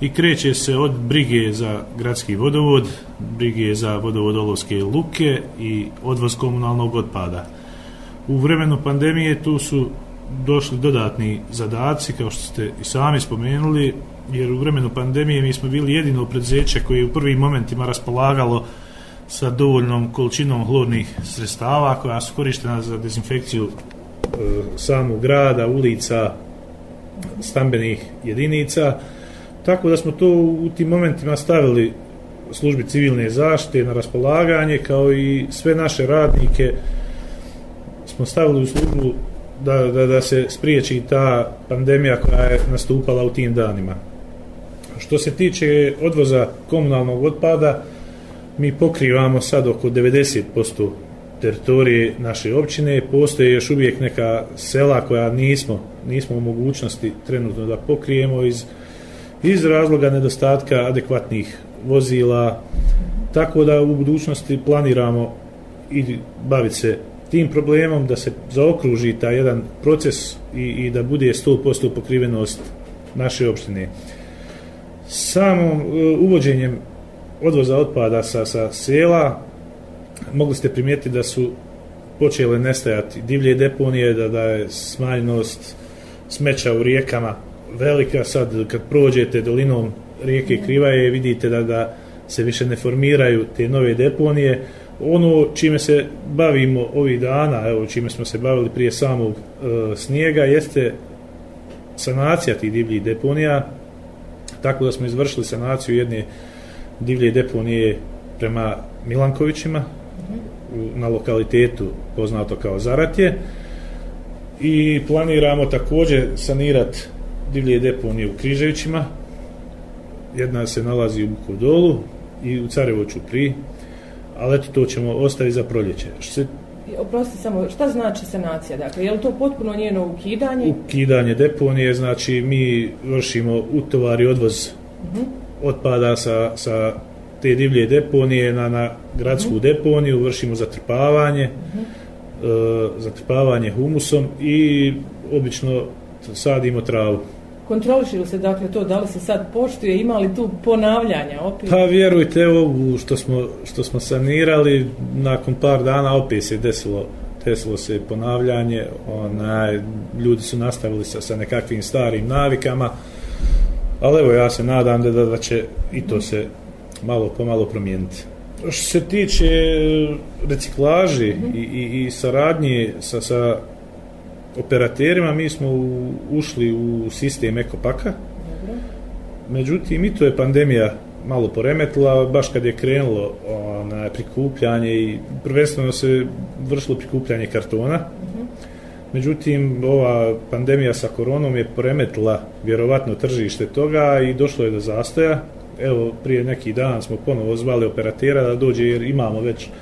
i kreće se od brige za gradski vodovod, brige za vodovod Olovske luke i odvoz komunalnog otpada. U vremenu pandemije tu su došli dodatni zadaci, kao što ste i sami spomenuli, jer u vremenu pandemije mi smo bili jedino predzeće koje je u prvim momentima raspolagalo sa dovoljnom količinom hlornih sredstava koja su korištena za dezinfekciju e, samog grada, ulica, stambenih jedinica. E, tako da smo to u tim momentima stavili službi civilne zaštite na raspolaganje kao i sve naše radnike smo stavili u službu da, da, da se spriječi ta pandemija koja je nastupala u tim danima. Što se tiče odvoza komunalnog otpada, mi pokrivamo sad oko 90% teritorije naše općine. Postoje još uvijek neka sela koja nismo, nismo u mogućnosti trenutno da pokrijemo iz uh, iz razloga nedostatka adekvatnih vozila, tako da u budućnosti planiramo i baviti se tim problemom da se zaokruži ta jedan proces i, i da bude 100% pokrivenost naše opštine. Samom e, uvođenjem odvoza otpada sa, sa sela mogli ste primijetiti da su počele nestajati divlje deponije, da, da je smaljnost smeća u rijekama velika sad kad prođete dolinom rijeke Krivaje vidite da da se više ne formiraju te nove deponije ono čime se bavimo ovih dana evo čime smo se bavili prije samog e, snijega jeste sanacija tih divljih deponija tako da smo izvršili sanaciju jedne divlje deponije prema Milankovićima na lokalitetu poznato kao Zaratje i planiramo također sanirati divlje deponije u Križevićima, jedna se nalazi u Bukodolu i u Carevo Čupri, ali eto to ćemo ostaviti za proljeće. Što se... Oprosti samo, šta znači sanacija? Dakle, je li to potpuno njeno ukidanje? Ukidanje deponije, znači mi vršimo utovar i odvoz uh mhm. -huh. otpada sa, sa te divlje deponije na, na gradsku uh mhm. -huh. deponiju, vršimo zatrpavanje, uh mhm. -huh. e, zatrpavanje humusom i obično sadimo travu. Uh kontroliši li se dakle to, da li se sad poštuje, ima li tu ponavljanja opet? Pa vjerujte, evo što smo, što smo sanirali, nakon par dana opet se desilo, desilo se ponavljanje, onaj, ljudi su nastavili sa, sa nekakvim starim navikama, ali evo ja se nadam da, da će i to se malo pomalo promijeniti. Što se tiče reciklaži mm -hmm. i, i, i saradnje sa, sa operaterima mi smo u, ušli u sistem ekopaka. Dobro. Međutim, i to je pandemija malo poremetila, baš kad je krenulo ona, prikupljanje i prvenstveno se vršilo prikupljanje kartona. Međutim, ova pandemija sa koronom je poremetila vjerovatno tržište toga i došlo je do zastoja. Evo, prije neki dan smo ponovo zvali operatera da dođe jer imamo već uh,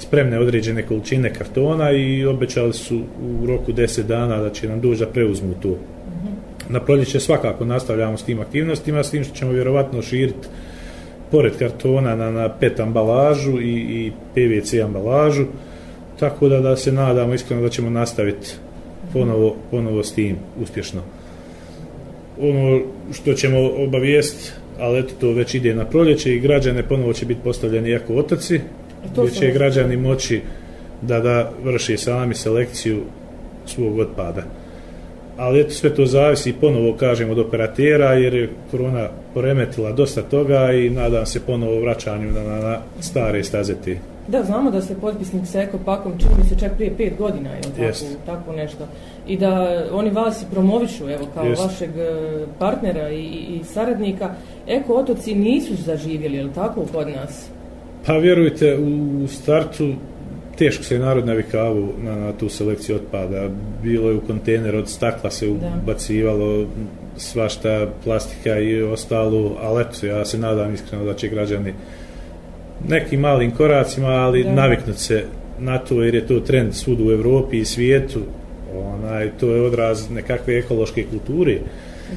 spremne određene količine kartona i obećali su u roku 10 dana da će nam duža preuzmu tu. Mhm. Na proljeće svakako nastavljamo s tim aktivnostima, s tim što ćemo vjerovatno širiti pored kartona na, na PET ambalažu i, i PVC ambalažu, tako da, da se nadamo iskreno da ćemo nastaviti ponovo, ponovo s tim uspješno. Ono što ćemo obavijest, ali eto to već ide na proljeće i građane ponovo će biti postavljeni jako otaci, to gdje će sam... građani moći da da vrši sami selekciju svog otpada. Ali eto sve to zavisi ponovo kažem od operatera jer je korona poremetila dosta toga i nadam se ponovo vraćanju na, na, na stare stazeti. Da, znamo da se potpisnik sa ekopakom čini mi se čak prije 5 godina, je yes. tako, tako nešto. I da oni vas i promovišu, evo, kao yes. vašeg e, partnera i, i saradnika. Eko otoci nisu zaživjeli, je li tako, kod nas? Pa vjerujte, u startu teško se je narod navikavao na, na tu selekciju otpada. Bilo je u kontener, od stakla se ubacivalo da. svašta plastika i ostalo, ali eto, ja se nadam iskreno da će građani nekim malim koracima, ali da. naviknut se na to, jer je to trend svud u Evropi i svijetu, onaj, to je odraz nekakve ekološke kulture. Uh,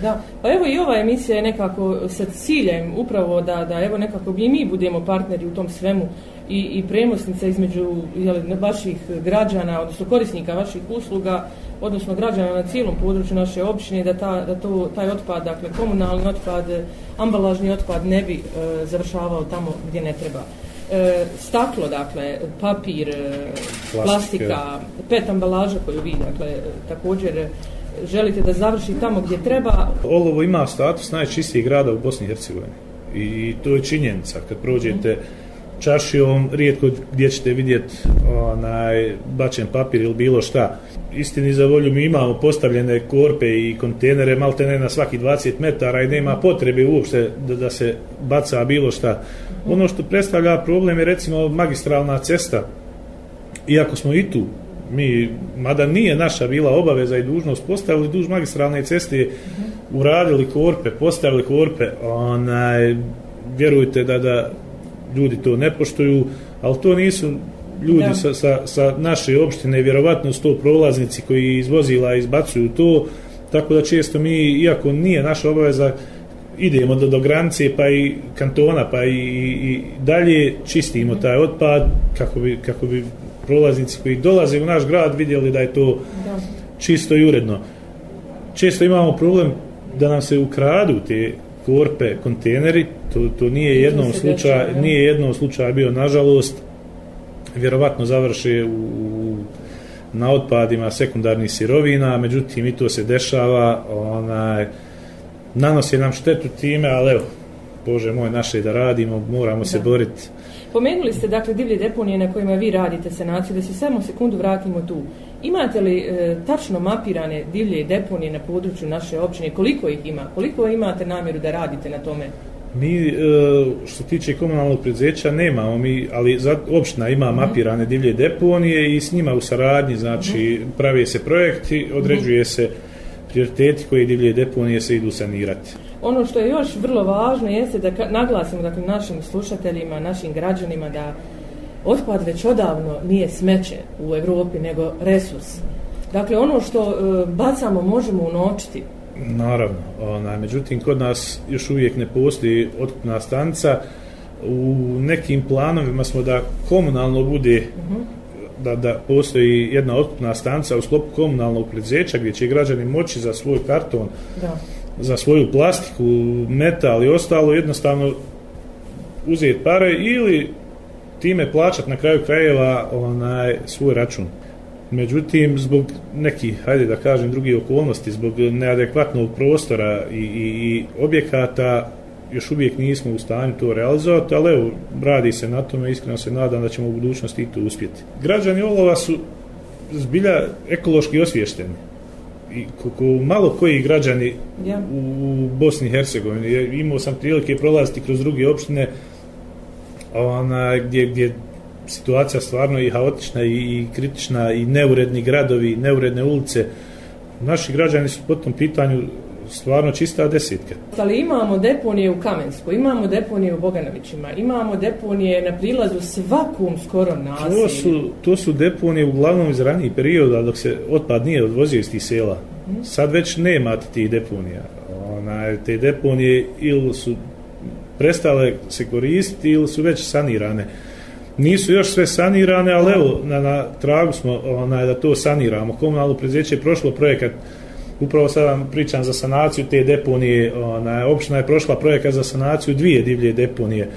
Da, pa evo i ova emisija je nekako sa ciljem upravo da, da evo nekako bi mi budemo partneri u tom svemu i, i premosnica između jel, vaših građana, odnosno korisnika vaših usluga, odnosno građana na cijelom području naše općine, da, ta, da to, taj otpad, dakle komunalni otpad, ambalažni otpad ne bi e, završavao tamo gdje ne treba. E, staklo, dakle, papir, e, Plastike. plastika, pet ambalaža koju vi, dakle, također želite da završi tamo gdje treba. Olovo ima status najčistijih grada u Bosni i Hercegovini. I to je činjenica. Kad prođete mhm. čašijom, rijetko gdje ćete vidjeti onaj bačen papir ili bilo šta. Istini za volju mi imamo postavljene korpe i kontenere maltene na svaki 20 metara i nema potrebe uopšte da, da se baca bilo šta. Mhm. Ono što predstavlja problem je recimo magistralna cesta. Iako smo i tu mi, mada nije naša bila obaveza i dužnost, postavili duž magistralne ceste, mm -hmm. uradili korpe, postavili korpe, onaj, vjerujte da da ljudi to ne poštuju, ali to nisu ljudi sa, sa, sa naše opštine, vjerovatno sto prolaznici koji iz vozila izbacuju to, tako da često mi, iako nije naša obaveza, idemo do, do granice pa i kantona pa i, i, i dalje čistimo taj otpad kako bi, kako bi prolaznici koji dolaze u naš grad vidjeli da je to da. čisto i uredno. Često imamo problem da nam se ukradu te korpe, kontejneri, to, to nije jednom slučaj, je. nije jednom slučaj bio nažalost vjerovatno završe u, u na otpadima sekundarnih sirovina, međutim i to se dešava, onaj nanosi nam štetu time, ali evo Bože moj, naše da radimo, moramo da. se boriti. Pomenuli ste dakle divlje deponije na kojima vi radite sanaciju, da se samo sekundu vratimo tu. Imate li e, tačno mapirane divlje deponije na području naše općine? Koliko ih ima? Koliko imate namjeru da radite na tome? Mi, e, što tiče komunalnog predzeća, nemamo mi, ali opština ima mhm. mapirane divlje deponije i s njima u saradnji, znači, mhm. prave se projekti, određuje se prioriteti koje divlje deponije se idu sanirati. Ono što je još vrlo važno jeste da naglasimo dakle, našim slušateljima, našim građanima da otpad već odavno nije smeće u Evropi, nego resurs. Dakle, ono što e, bacamo možemo unočiti. Naravno, onaj, međutim, kod nas još uvijek ne postoji otkupna stanica. U nekim planovima smo da komunalno bude, uh mhm. -huh. da, da postoji jedna otkupna stanca u sklopu komunalnog predzeća gdje će građani moći za svoj karton da za svoju plastiku, metal i ostalo, jednostavno uzeti pare ili time plaćati na kraju krajeva onaj svoj račun. Međutim, zbog nekih, hajde da kažem, drugih okolnosti, zbog neadekvatnog prostora i, i, i objekata, još uvijek nismo u stanju to realizovati, ali evo, radi se na tome, iskreno se nadam da ćemo u budućnosti i to uspjeti. Građani Olova su zbilja ekološki osvješteni i kako malo koji građani yeah. u Bosni i Hercegovini imao sam prilike prolaziti kroz druge opštine ona, gdje, gdje situacija stvarno i haotična i, i kritična i neuredni gradovi, i neuredne ulice naši građani su po tom pitanju stvarno čista desetka. Ali imamo deponije u Kamensku, imamo deponije u Boganovićima, imamo deponije na prilazu svakom skoro nasilju. To su, to su deponije uglavnom iz ranijih perioda dok se otpad nije odvozio iz tih sela. Mhm. Sad već nema tih deponija. Ona, te deponije ili su prestale se koristiti ili su već sanirane. Nisu još sve sanirane, ali evo, na, na tragu smo ona, da to saniramo. Komunalno prezeće je prošlo projekat upravo sada vam pričam za sanaciju te deponije, ona, opština je prošla projekat za sanaciju dvije divlje deponije,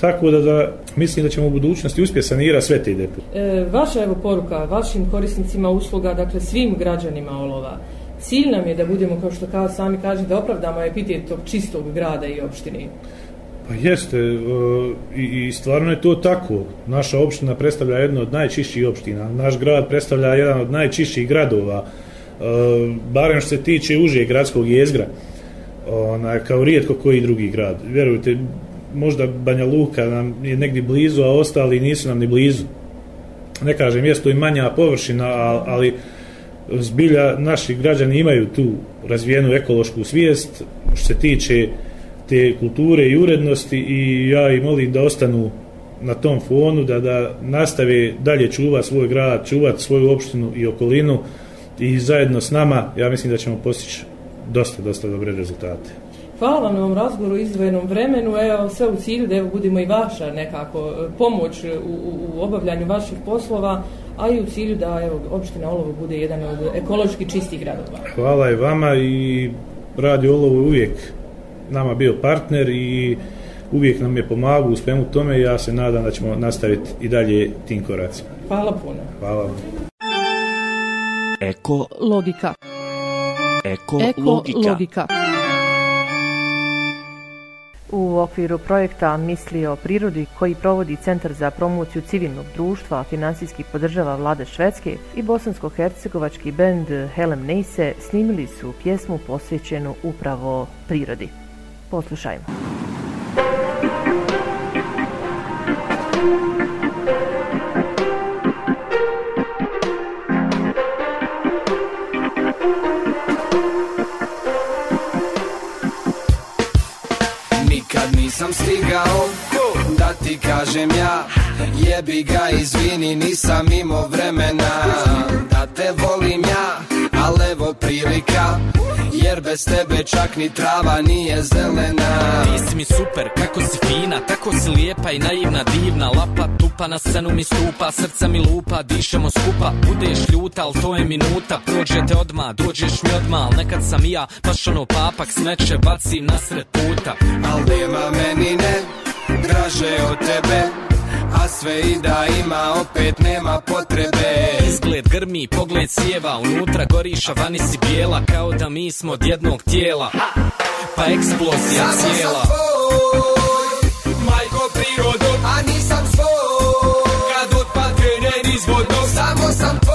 tako da, da mislim da ćemo u budućnosti uspje sanira sve te deponije. E, vaša evo poruka vašim korisnicima usluga, dakle svim građanima Olova, cilj nam je da budemo, kao što kao sami kaže, da opravdamo epitet tog čistog grada i opštine. Pa jeste, e, i, i stvarno je to tako. Naša opština predstavlja jednu od najčišćih opština. Naš grad predstavlja jedan od najčišćih gradova. Eh, barem što se tiče uže gradskog jezgra, ona, kao rijetko koji drugi grad. Vjerujte, možda Banja Luka nam je negdje blizu, a ostali nisu nam ni blizu. Ne kažem, jesu i manja površina, ali zbilja naši građani imaju tu razvijenu ekološku svijest što se tiče te kulture i urednosti i ja im molim da ostanu na tom fonu da da nastave dalje čuva svoj grad, čuvat svoju opštinu i okolinu uh, i zajedno s nama, ja mislim da ćemo postići dosta, dosta dobre rezultate. Hvala vam na ovom razgovoru izdvojenom vremenu, evo sve u cilju da evo budimo i vaša nekako e, pomoć u, u, obavljanju vaših poslova, a i u cilju da evo opština Olovo bude jedan od ekološki čistih gradova. Hvala i vama i Radio Olovo je uvijek nama bio partner i uvijek nam je pomagao u svemu tome i ja se nadam da ćemo nastaviti i dalje tim koracima. Hvala puno. Hvala vam. Eko logika. Eko, Eko logika. logika. U okviru projekta Misli o prirodi koji provodi Centar za promociju civilnog društva, finansijski podržava vlada Švedske i bosansko-hercegovački bend Helem Neise snimili su pjesmu posvećenu upravo prirodi. Poslušajmo. Thank you. rekao Da ti kažem ja Jebi ga izvini Nisam imao vremena Da te volim ja Ali evo prilika Jer bez tebe čak ni trava nije zelena Ti si mi super, kako si fina Tako si lijepa i naivna, divna Lapa tupa na senu mi stupa Srca mi lupa, dišemo skupa Budeš ljuta, al to je minuta Prođe te odma, dođeš mi odma Al nekad sam i ja, baš ono papak Smeće bacim nasred puta Al nema meni ne Draže od tebe sve i da ima opet nema potrebe Izgled grmi, pogled sjeva, unutra goriša, vani si bijela Kao da mi smo od jednog tijela, pa eksplozija cijela Samo sam tvoj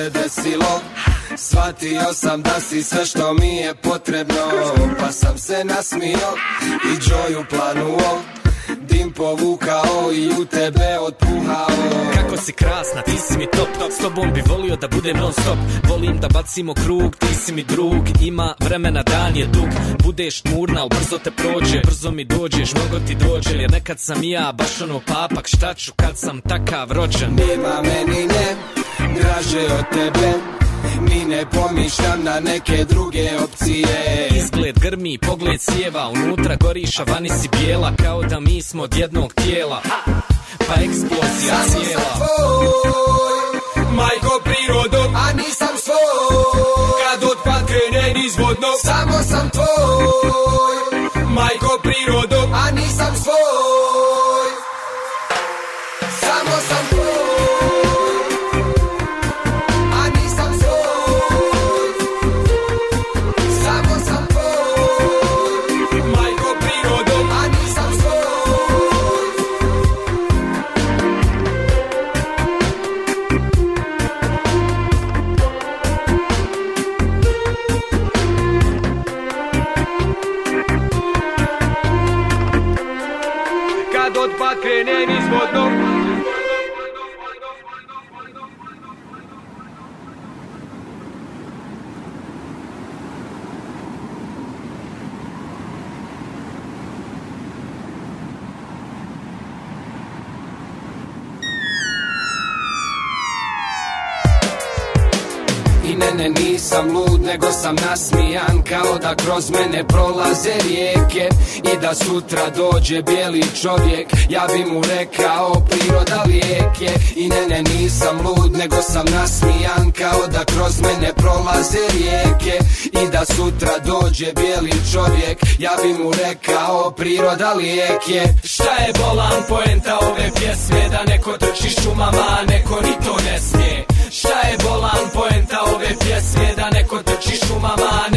se desilo Svatio sam da si sve što mi je potrebno Pa sam se nasmio i Joju planuo Dim povukao i u tebe otpuhao Kako si krasna, ti si mi top, top S tobom bi volio da bude non stop Volim da bacimo krug, ti si mi drug Ima vremena, dan je dug Budeš murna, brzo te prođe Brzo mi dođeš, mnogo ti dođe Jer nekad sam ja baš ono papak Šta ću kad sam takav rođen Nema meni nje, draže od tebe Mi ne pomišljam na neke druge opcije Izgled grmi, pogled sjeva Unutra goriša, vani si bijela Kao da mi smo od jednog tijela Pa eksplozija Samo cijela Samo tvoj Majko prirodo A nisam svoj Kad otpad krene nizvodno Samo sam tvoj Majko prirodo A nisam svoj ne, ne, nisam lud, nego sam nasmijan Kao da kroz mene prolaze rijeke I da sutra dođe bijeli čovjek Ja bi mu rekao priroda lijek je I ne, ne, nisam lud, nego sam nasmijan Kao da kroz mene prolaze rijeke I da sutra dođe bijeli čovjek Ja bi mu rekao priroda lijek je Šta je bolan poenta ove pjesme Da neko trči šumama, a neko ni to ne smije Šta je bolan poenta ove pjesme Da neko drči šumama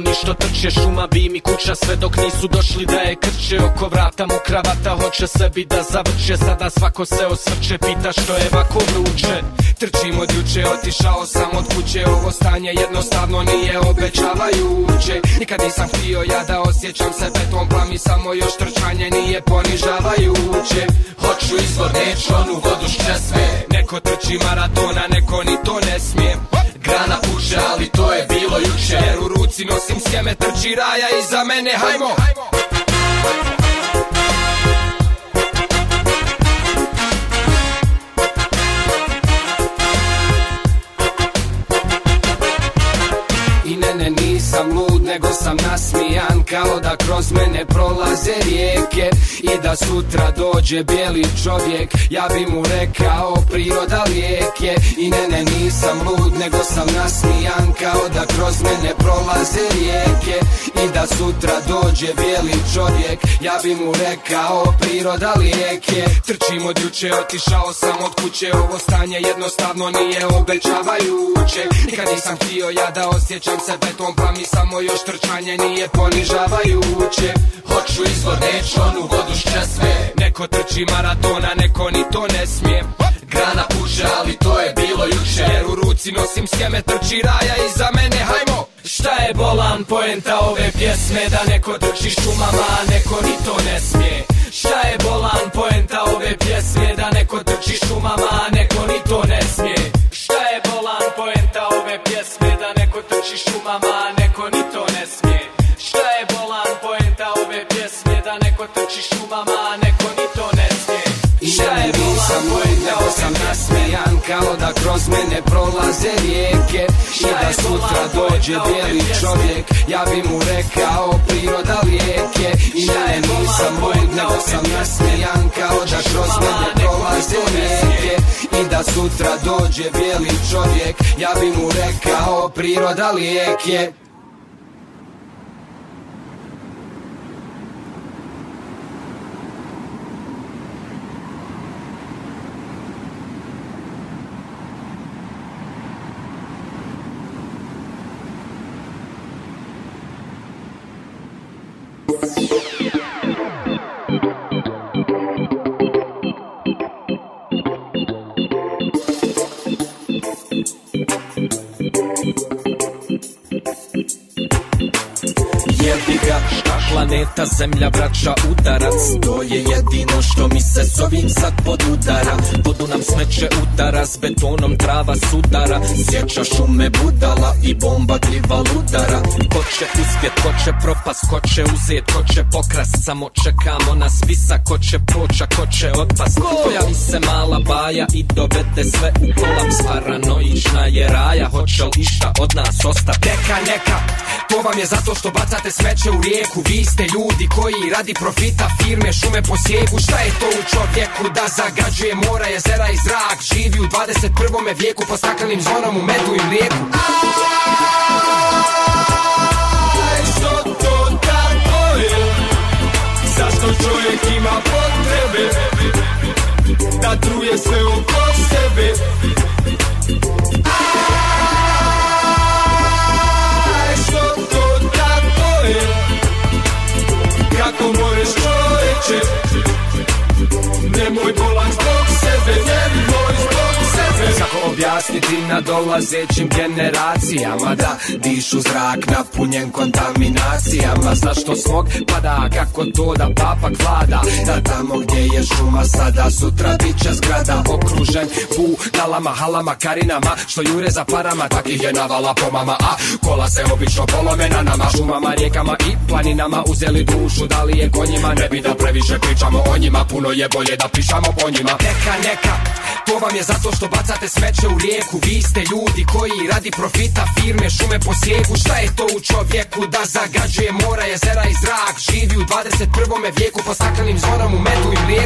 do ništa trče Šuma bi mi kuća sve dok nisu došli da je krče Oko vrata mu kravata hoće sebi da zavrče Sada svako se osvrče pita što je vako vruće Trčim od juče otišao sam od kuće Ovo stanje jednostavno nije obećavajuće Nikad nisam htio ja da osjećam se betom Pa mi samo još trčanje nije ponižavajuće Hoću izvor neću onu vodu šće sve Neko trči maratona neko ni to ne smije Grana puče ali to je bilo juče Jer u ruci nosi Nosim sjeme, trči raja iza mene, hajmo! hajmo. sam nasmijan kao da kroz mene prolaze rijeke I da sutra dođe bijeli čovjek Ja bi mu rekao priroda lijeke I ne ne nisam lud nego sam nasmijan kao da kroz mene prolaze rijeke I da sutra dođe bijeli čovjek Ja bi mu rekao priroda lijeke Trčim od juče otišao sam od kuće Ovo stanje jednostavno nije obećavajuće Nikad nisam htio ja da osjećam se betom Pa mi samo još trčam manje nije ponižavajuće Hoću izvor neć onu vodu šće sve Neko trči maratona, neko ni to ne smije Grana puže, ali to je bilo juče Jer u ruci nosim sjeme, trči raja iza mene, hajmo Šta je bolan poenta ove pjesme Da neko trči šumama, a neko ni to ne smije Šta je bolan poenta ove pjesme Da neko trči šumama, a neko ni to ne smije Šta je bolan poenta ove pjesme Da neko trči šumama, a neko ni to ne smije noći šumama, a neko ni to ne smije. Šta je bila? Sam pojeteo sam nasmejan, kao da kroz mene prolaze rijeke. I da sutra dođe bijeli čovjek, ja bi mu rekao priroda lijeke. I ja je nisam pojeteo sam nasmejan, kao da kroz mene prolaze rijeke. I da sutra dođe bijeli čovjek, ja bi mu rekao priroda lijeke. Ja Yeah. planeta zemlja vraća udarac To je jedino što mi se s ovim sad podudara Vodu nam smeće udara, s betonom trava sudara Sjeća šume budala i bomba gljiva ludara Ko će uspjet, ko će propast, ko će uzet, ko će pokrast Samo čekamo na spisa, ko će proća, ko će otpast Pojavi se mala baja i dovede sve u kolaps Paranoična je raja, hoće li išta od nas ostati Neka, neka, to vam je zato što bacate smeće u rijeku Vi ste ljudi koji radi profita firme šume posjegu Šta je to u čovjeku da zagađuje mora jezera i zrak Živi u 21. vijeku po staklenim zvonom u medu i mlijeku Aj, što to tako je? Zašto čovjek ima potrebe? Da truje sve oko sebe? Aj, nemoj bolan zbog sebe, nemoj zbog sebe Kako objasniti nadolazećim generacijama Da dišu zrak napunjen kontaminacijama Zašto smog pada, kako to da papak vlada Da tamo gdje je šuma sada Sutra bit će zgrada okružen Bu, talama, halama, karinama Što jure za parama, takih je navala po mama A kola se obično polome na nama Šumama, rijekama i planinama Uzeli dušu, da li je konjima Ne bi da previše pričamo o njima Puno je bolje da pišamo po njima Neka, neka, to vam je zato što bacate smeće u rijeku Vi ste ljudi koji radi profita firme Šume po sjeku, šta je to u čovjeku Da zagađuje mora, jezera i zrak Živi u 21. vijeku Po staklenim zvonom u metu i mrijeku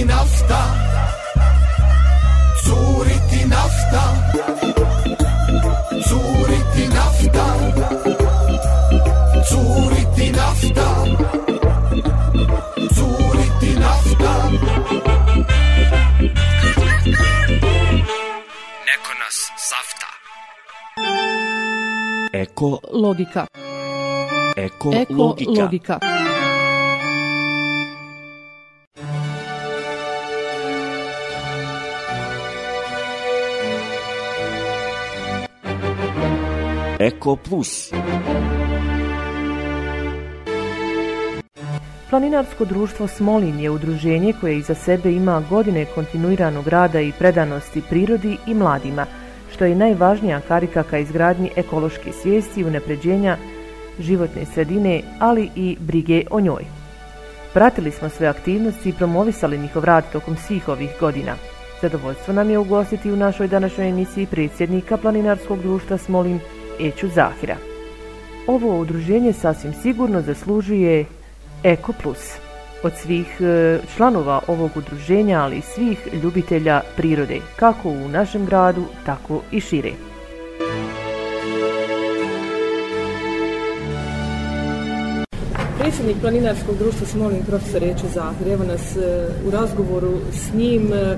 z i t nafta Zuriti nafta Zuriti nafta Zuriti nafta Zuriti nafta Neko nas safta Ekologika Ekologika Ekologika Eko Plus. Planinarsko društvo Smolin je udruženje koje iza sebe ima godine kontinuiranog rada i predanosti prirodi i mladima, što je najvažnija karika ka izgradnji ekološke svijesti i unapređenja životne sredine, ali i brige o njoj. Pratili smo sve aktivnosti i promovisali njihov rad tokom svih ovih godina. Zadovoljstvo nam je ugostiti u našoj današnjoj emisiji predsjednika Planinarskog društva Smolin, Eću Zahira. Ovo udruženje sasvim sigurno zaslužuje Eko Plus. Od svih e, članova ovog udruženja, ali i svih ljubitelja prirode, kako u našem gradu, tako i šire. Predsjednik planinarskog društva Smolin, profesor Eče Zahir, evo nas e, u razgovoru s njim, e,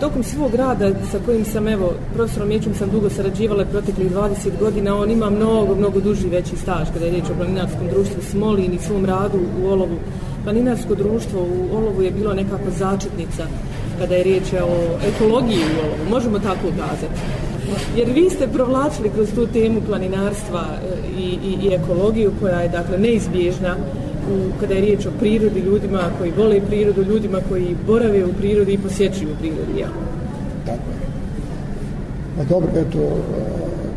tokom svog rada sa kojim sam, evo, profesorom Ječom sam dugo sarađivala proteklih 20 godina, on ima mnogo, mnogo duži veći staž kada je riječ o planinarskom društvu Smolin i svom radu u Olovu. Planinarsko društvo u Olovu je bilo nekako začetnica kada je riječ o ekologiji u Olovu, možemo tako ukazati. Jer vi ste provlačili kroz tu temu planinarstva e, i, i, i ekologiju koja je, dakle, neizbježna u, kada je riječ o prirodi, ljudima koji vole prirodu, ljudima koji borave u prirodi i posjećuju prirodi, ja. Tako je. Ma pa dobro, eto, e,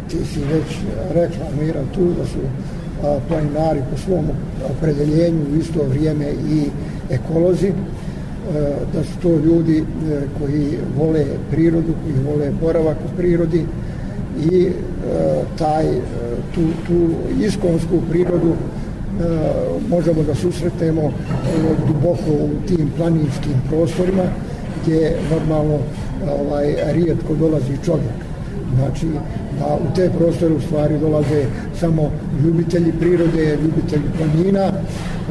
ti si već rekla, Mira, tu da su planinari po svom opredeljenju u isto vrijeme i ekolozi, e, da su to ljudi e, koji vole prirodu, koji vole boravak u prirodi i taj tu, tu iskonsku prirodu uh, Eh, možemo da susretemo ono, duboko u tim planinskim prostorima gdje normalno eh, ovaj, rijetko dolazi čovjek. Znači, da u te prostore u stvari dolaze samo ljubitelji prirode, ljubitelji planina,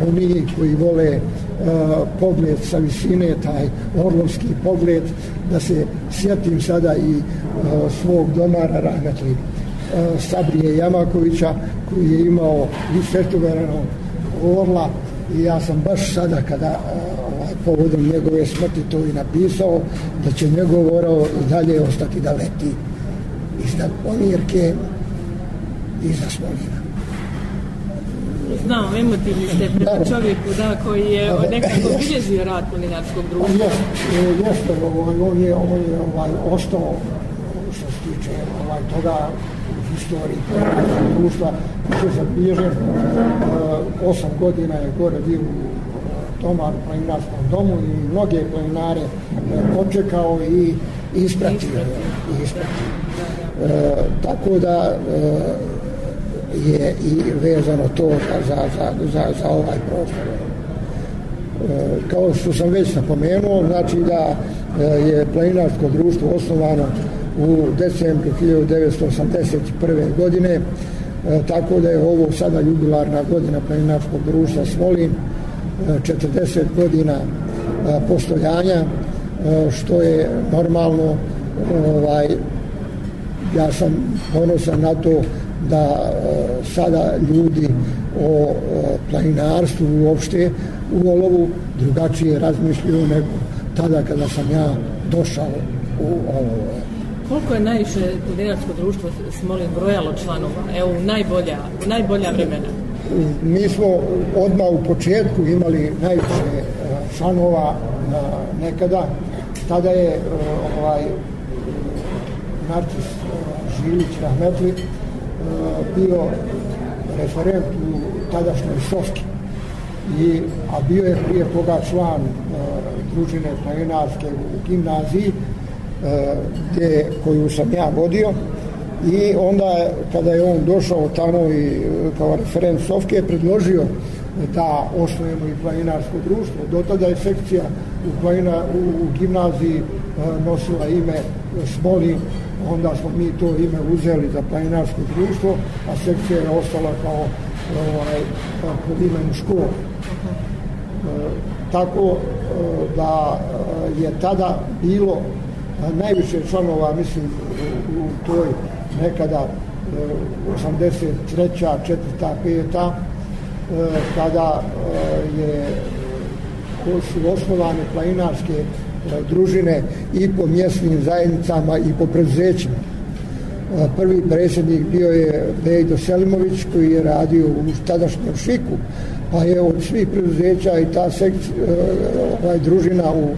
oni koji vole uh, pogled sa visine, taj orlovski pogled, da se sjetim sada i uh, svog domara Ragatlina. Eh, Sabrije Jamakovića koji je imao višestuveranog orla i ja sam baš sada kada eh, ovaj, povodom njegove smrti to i napisao da će njegov orao i dalje ostati da leti iznad ponirke i za smolina. Znam, emotivni ste prema da, čovjeku da, koji je da, nekako obilježio rad polinarskog društva. Jeste, jeste, on je, on je ovaj, ostao što se tiče ovaj, toga istoriji društva, ono što se bliže, e, osam godina je gore bio u e, Tomar planinarskom domu i mnoge planinare e, očekao i ispratio je. Ispratio. tako da je i vezano to za, za, za, za ovaj prostor. kao što sam već napomenuo, znači da je planinarsko društvo osnovano u decembru 1981. godine, e, tako da je ovo sada jubilarna godina planinarskog društva Smolin, 40 e, godina e, postojanja, što je normalno, ovaj, ja sam ponosan na to da sada ljudi o planinarstvu uopšte u olovu drugačije razmišljaju nego tada kada sam ja došao u olovo koliko je najviše studijansko društvo Smolin brojalo članova? Evo, najbolja, najbolja vremena. Mi smo odmah u početku imali najviše e, članova e, nekada. Tada je e, ovaj, Narcis Žilić Rahmetli bio referent u tadašnjoj Soski. I, a bio je prije toga član družine planinarske u gimnaziji E, te koju sam ja vodio i onda kada je on došao tamo i e, kao referent Sovke predložio da osnovimo i planinarsko društvo. Do tada je sekcija u, planina, u, u gimnaziji e, nosila ime Smolin, onda smo mi to ime uzeli za planinarsko društvo, a sekcija je ostala kao ovaj, pod imenu škola. Tako da je tada bilo najviše članova, mislim, u, u toj nekada e, 83. četvrta, peta, e, kada e, je ko su osnovane planinarske e, družine i po mjesnim zajednicama i po preduzećima. E, prvi predsjednik bio je Bejdo Selimović koji je radio u tadašnjem šiku, pa je od svih preduzeća i ta sek, e, ovaj, družina u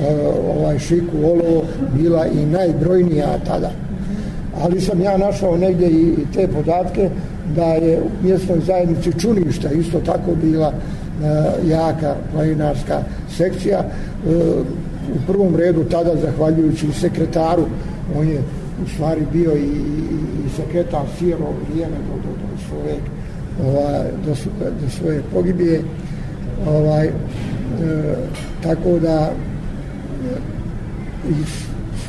E, ovaj šiku olovo bila i najbrojnija tada. Ali sam ja našao negdje i te podatke da je u mjestnoj zajednici Čuništa isto tako bila e, jaka planinarska sekcija. E, u prvom redu tada zahvaljujući sekretaru, on je u stvari bio i, i sekretar cijelo vrijeme do, do, do svoje, ovaj, do, do svoje pogibije. Ovaj, tako da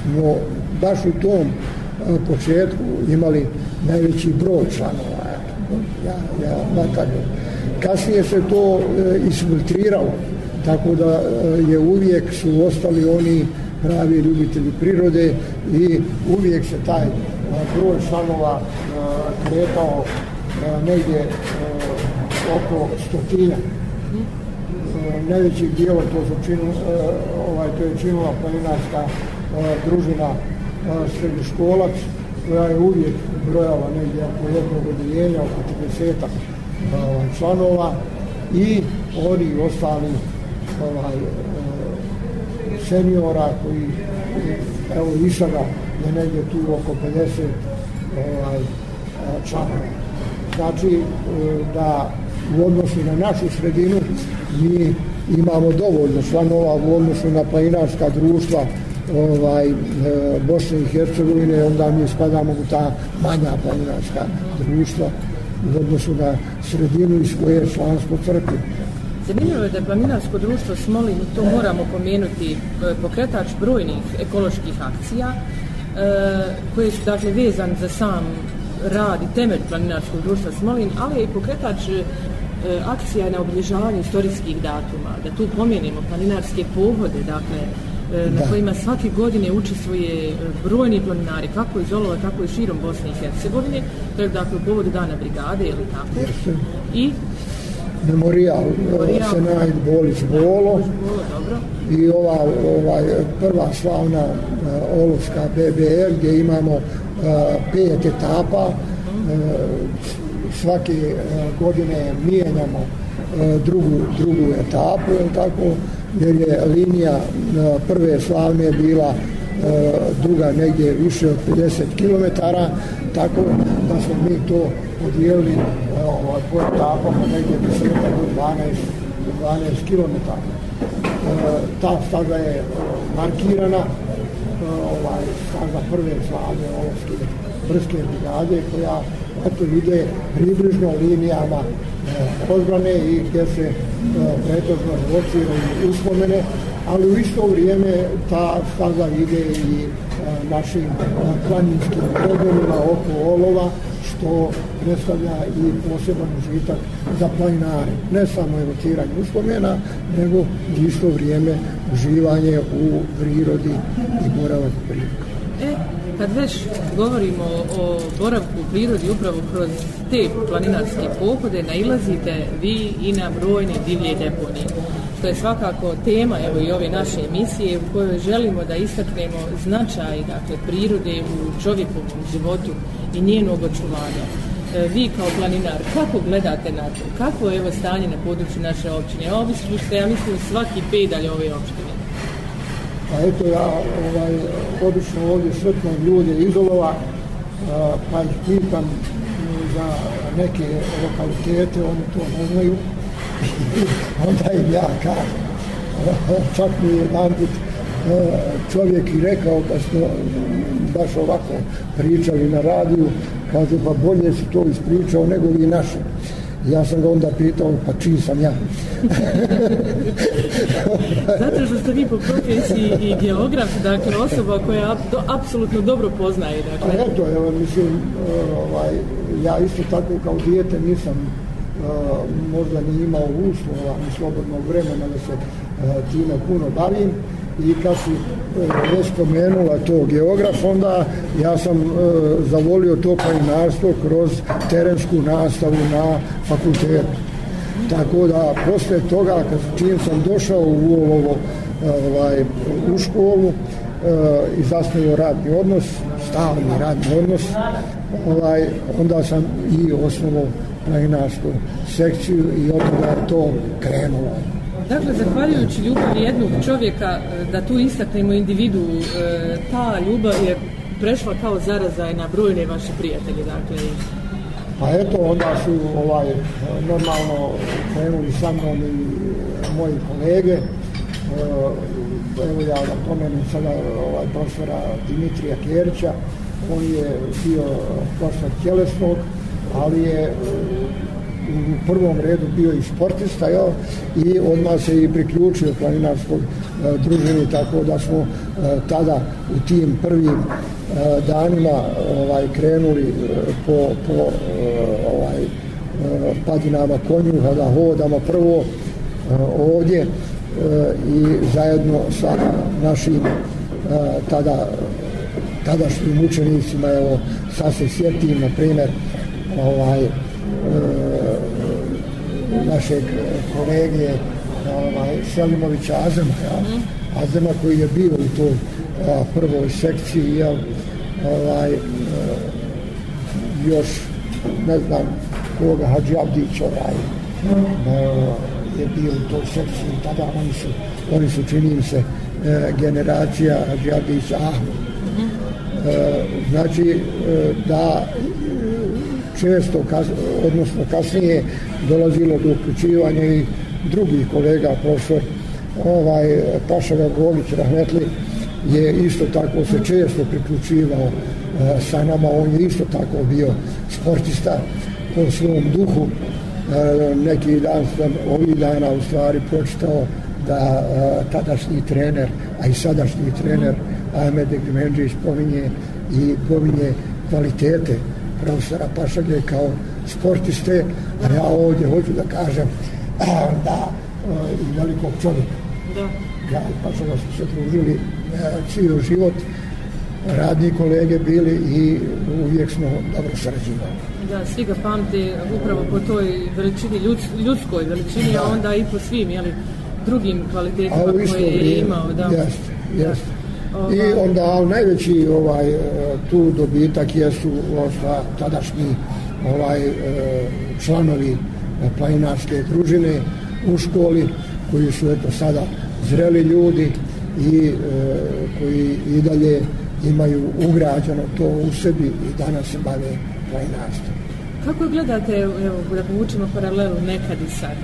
smo baš u tom početku imali najveći broj članova. Ja, ja, natalju. Kasnije se to e, isfiltriralo, tako da e, je uvijek su ostali oni pravi ljubitelji prirode i uvijek se taj e, broj članova e, kretao e, negdje e, oko stotina. Mm najvećih dijela to su činu, e, ovaj, to je činila planinarska e, družina e, srednjoškolac koja je uvijek brojala negdje oko jednog odijenja, oko 40-ak ovaj, članova i oni ostali ovaj, seniora koji evo i sada je negdje tu oko 50 ovaj, članova. Znači da u odnosu na našu sredinu mi imamo dovoljno članova u odnosu na planinarska društva ovaj, e, Bosne i Hercegovine, onda mi spadamo u ta manja planinarska društva u odnosu na sredinu iz koje je člansko crkvi. Zanimljivo je da je Plaminarsko društvo Smolin, to moramo pomenuti, e, pokretač brojnih ekoloških akcija, e, koje su dakle vezan za sam rad i temelj Planinarskog društva Smolin, ali je i pokretač E, akcija na obilježavanje istorijskih datuma, da tu pomjenimo planinarske pohode, dakle, e, na da. kojima svake godine učestvuje e, brojni planinari, kako iz Olova, tako i širom Bosne i Hercegovine, to je dakle povod dana brigade ili tako. Jeste. I memorial, memorial. se najed boli bolo. dobro. I ova ovaj, prva slavna uh, olovska BBR gdje imamo uh, pet etapa, uh -huh. uh, svake e, godine mijenjamo e, drugu, drugu etapu, jel tako, jer je linija e, prve slavne bila druga negdje više od 50 km, tako da smo mi to podijelili ovaj, po etapama negdje 10 do 12, 12 km. ta staza je markirana, ovaj, staza prve slavne Olovske brske brigade koja napadu ide približno linijama e, odbrane i gdje se e, pretožno zločiraju uspomene, ali u isto vrijeme ta staza ide i e, našim planinskim problemima oko olova, što predstavlja i poseban užitak za planinare. Ne samo evociranje uspomena, nego u isto vrijeme uživanje u prirodi i boravak prirodi. Kad već govorimo o boravku u prirodi upravo kroz te planinarske pohode, nailazite vi i na brojne divlje deponije. To je svakako tema evo i ove naše emisije u kojoj želimo da istaknemo značaj dakle, prirode u čovjekovom životu i njenog očuvanja. E, vi kao planinar, kako gledate na to? Kako je evo, stanje na području naše općine? Ovi ste, ja mislim, svaki pedalj ove općine. Pa eto ja ovaj, obično ovdje sretnem ljude iz Olova, pa ih pitam e, za neke lokalitete, oni to ne znaju. *laughs* onda im ja kažem. *laughs* Čak mi je jedan put e, čovjek i rekao da smo baš ovako pričali na radiju, kaže pa bolje si to ispričao nego vi naši. Ja sam ga onda pitao, pa čiji sam ja? *laughs* Zato što ste vi po profesiji i geograf, dakle osoba koja ap do apsolutno dobro poznaje. Dakle. A pa eto, evo, mislim, ovaj, ja isto tako kao dijete nisam Uh, možda nije imao uslova ni slobodnog vremena da se uh, time puno bavim, uh, i kad si e, spomenula to geograf, onda ja sam e, zavolio to planinarstvo kroz terensku nastavu na fakultetu. Tako da, posle toga, kad, čim sam došao u, ovo, e, ovaj, u školu e, i zasnio radni odnos, stalni radni odnos, ovaj, onda sam i osnovao planinarsku sekciju i od toga je to krenulo. Dakle, zahvaljujući ljubav jednog čovjeka, e, da tu istaknemo individu, e, ta ljubav je prešla kao zaraza i na brojne vaše prijatelje, dakle. Pa eto, onda su ovaj, normalno krenuli sa mnom i moji kolege, e, evo ja da pomenem sada ovaj, profesora Dimitrija Kjerića, on je bio profesor tjelesnog, ali je u prvom redu bio i sportista jo, i odmah se i priključio planinarskog e, druženju tako da smo e, tada u tim prvim e, danima ovaj, krenuli e, po, po e, ovaj, e, padinama konjuha da hodamo prvo e, ovdje e, i zajedno sa našim e, tada tadašnjim učenicima evo sad se sjetim na primjer ovaj e, našeg e, kolegije ovaj, Selimovića Azama, ja? Mhm. Azama koji je bio u toj a, prvoj sekciji, ja, ovaj, e, još ne znam koga, Hadži Abdić, ovaj, e, je bio u toj sekciji, tada oni su, oni su činim se, generacija Hadži Abdić, ah, mhm. znači, da često, kas, odnosno kasnije, dolazilo do uključivanja i drugih kolega, profesor ovaj, Paša Gagolić Rahmetli, je isto tako se često priključivao uh, sa nama, on je isto tako bio sportista po svom duhu. Uh, neki dan sam ovih dana u stvari pročitao da uh, tadašnji trener, a i sadašnji trener Ahmed Ekmenđić pominje i pominje kvalitete uh, profesora Pašalje kao sportiste, a ja ovdje hoću da kažem da e, i velikog čovjeka. Da. Ja i Pašalje smo se družili e, cijel život, radni kolege bili i uvijek smo dobro sređivali. Da, svi ga pamte upravo po toj veličini, ljud, ljudskoj veličini, da. a onda i po svim, jeli, drugim kvalitetima koje je imao. Da. Jeste, jeste. Da. I onda najveći ovaj e, tu dobitak jesu ova tadašnji ovaj e, članovi e, planinarske družine u školi koji su eto sada zreli ljudi i e, koji i dalje imaju ugrađeno to u sebi i danas se bave planinarstvom. Kako gledate, evo, da povučemo paralelu nekad i sad?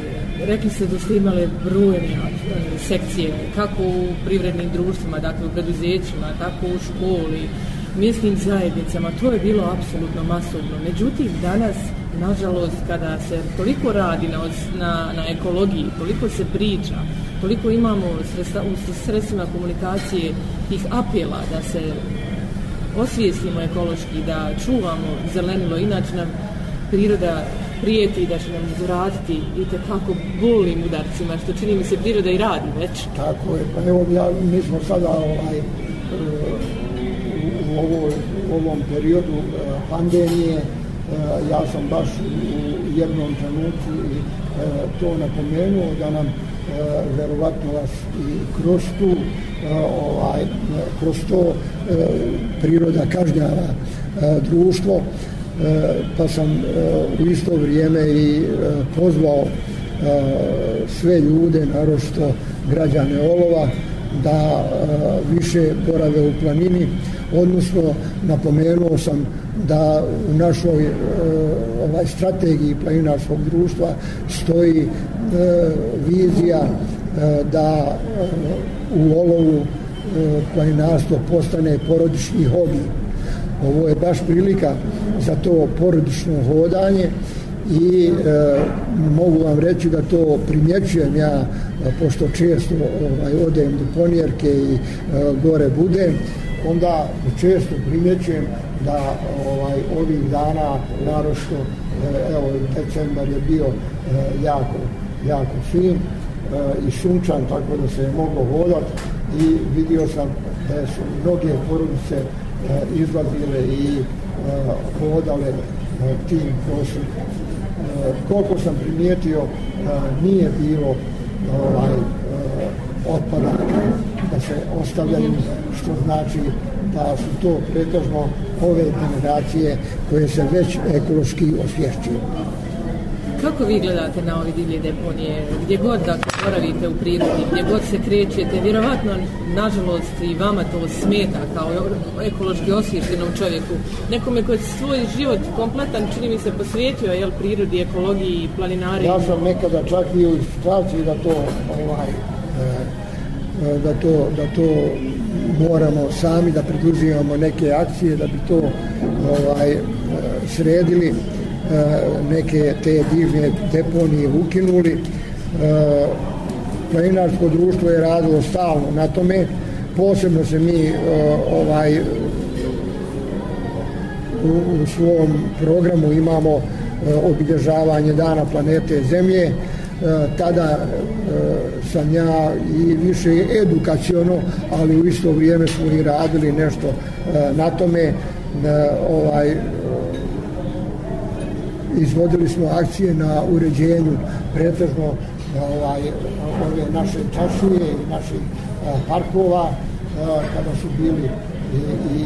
Rekli ste da ste imali brujne e, sekcije, kako u privrednim društvima, dakle u preduzećima, tako u školi, mjestnim zajednicama, to je bilo apsolutno masovno. Međutim, danas, nažalost, kada se toliko radi na, na, na ekologiji, toliko se priča, toliko imamo sredsta, u sredstvima komunikacije tih apela da se osvijestimo ekološki, da čuvamo zelenilo, inače nam priroda prijeti da će nam zaraditi i te kako bulim udarcima, što čini mi se priroda i radi već. Tako je, pa evo ja, mi smo sada ovaj, e, u, ovoj, u ovom periodu e, pandemije, e, ja sam baš u jednom trenutku to napomenuo da nam verovatno vas i kroz tu ovaj, kroz to priroda každa društvo pa sam e, u isto vrijeme i e, pozvao e, sve ljude, narošto građane Olova, da više borave u planini, odnosno napomenuo sam da u našoj ovaj, strategiji planinarskog društva stoji vizija da u Olovu planinarstvo postane porodični hobij ovo je baš prilika za to porodično hodanje i e, mogu vam reći da to primjećujem ja e, pošto često ovaj, odem do ponjerke i e, gore budem onda često primjećujem da ovaj ovih dana narošto e, evo decembar je bio e, jako jako fin e, i sunčan tako da se je moglo hodati i vidio sam da su mnoge porodice Eh, izlazile i eh, hodale eh, tim prošlim. Koliko sam primijetio, nije bilo ovaj, otpadaka da se ostavljaju, što znači da su to pretožno ove generacije koje se već ekološki osvješćuju. Kako vi gledate na ove divlje deponije? Gdje god da dakle, boravite u prirodi, gdje god se krećete, vjerovatno, nažalost, i vama to smeta kao ekološki osvještenom čovjeku. Nekome koji svoj život kompletan, čini mi se, posvjetio jel, prirodi, ekologiji i planinari. Ja sam nekada čak i u situaciji da to, ovaj, eh, da to, da to moramo sami da priduživamo neke akcije da bi to ovaj, eh, sredili. E, neke te divne deponije ukinuli. E, planinarsko društvo je radilo stalno na tome. Posebno se mi e, ovaj u, u svom programu imamo obilježavanje dana planete Zemlje. Tada sam ja i više edukacijono, ali u isto vrijeme smo i radili nešto na tome ovaj izvodili smo akcije na uređenju pretežno na e, ovaj, ove naše čašije i naših e, parkova e, kada su bili i, i, i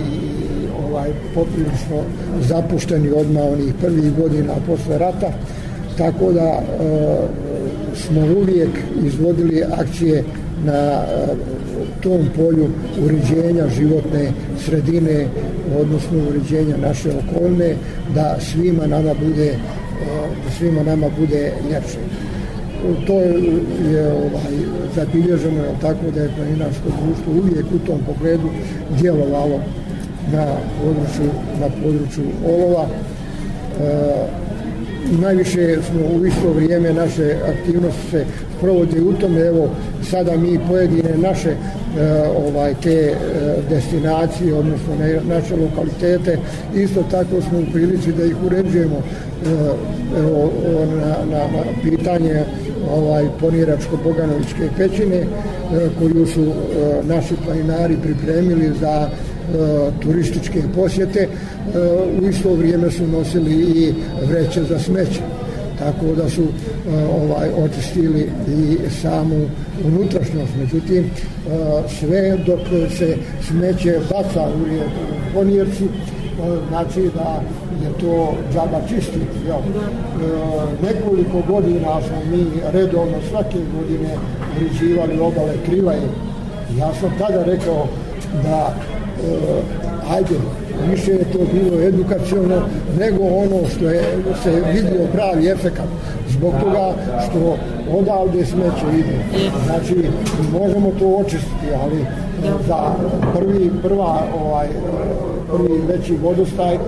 ovaj, poprilično zapušteni odmah onih prvih godina posle rata tako da e, smo uvijek izvodili akcije na e, tom polju uređenja životne sredine, odnosno uređenja naše okolne, da svima nama bude e, da svima nama bude ljepše. To je ovaj, zabilježeno je tako da je planinarsko društvo uvijek u tom pogledu djelovalo na području, na području olova. E, najviše smo u isto vrijeme naše aktivnosti se provode u tome, evo sada mi pojedine naše e, ovaj te e, destinacije odnosno na, naše lokalitete isto tako smo u prilici da ih uređujemo e, evo, na, na, na pitanje ovaj poniračko boganovičke pećine e, koju su e, naši planinari pripremili za e, turističke posjete e, u isto vrijeme su nosili i vreće za smeće tako da su e, ovaj očistili i samu unutrašnjost međutim e, sve dok se smeće baca u konjerci e, znači da je to džaba čistiti. Ja. E, nekoliko godina smo mi redovno svake godine uređivali obale krivaje. Ja sam tada rekao da uh, ajde, više je to bilo edukacijalno nego ono što je se vidio pravi efekt zbog toga što odavde smeće ide. Znači, možemo to očistiti, ali za prvi prva ovaj prvi veći vodostaj e,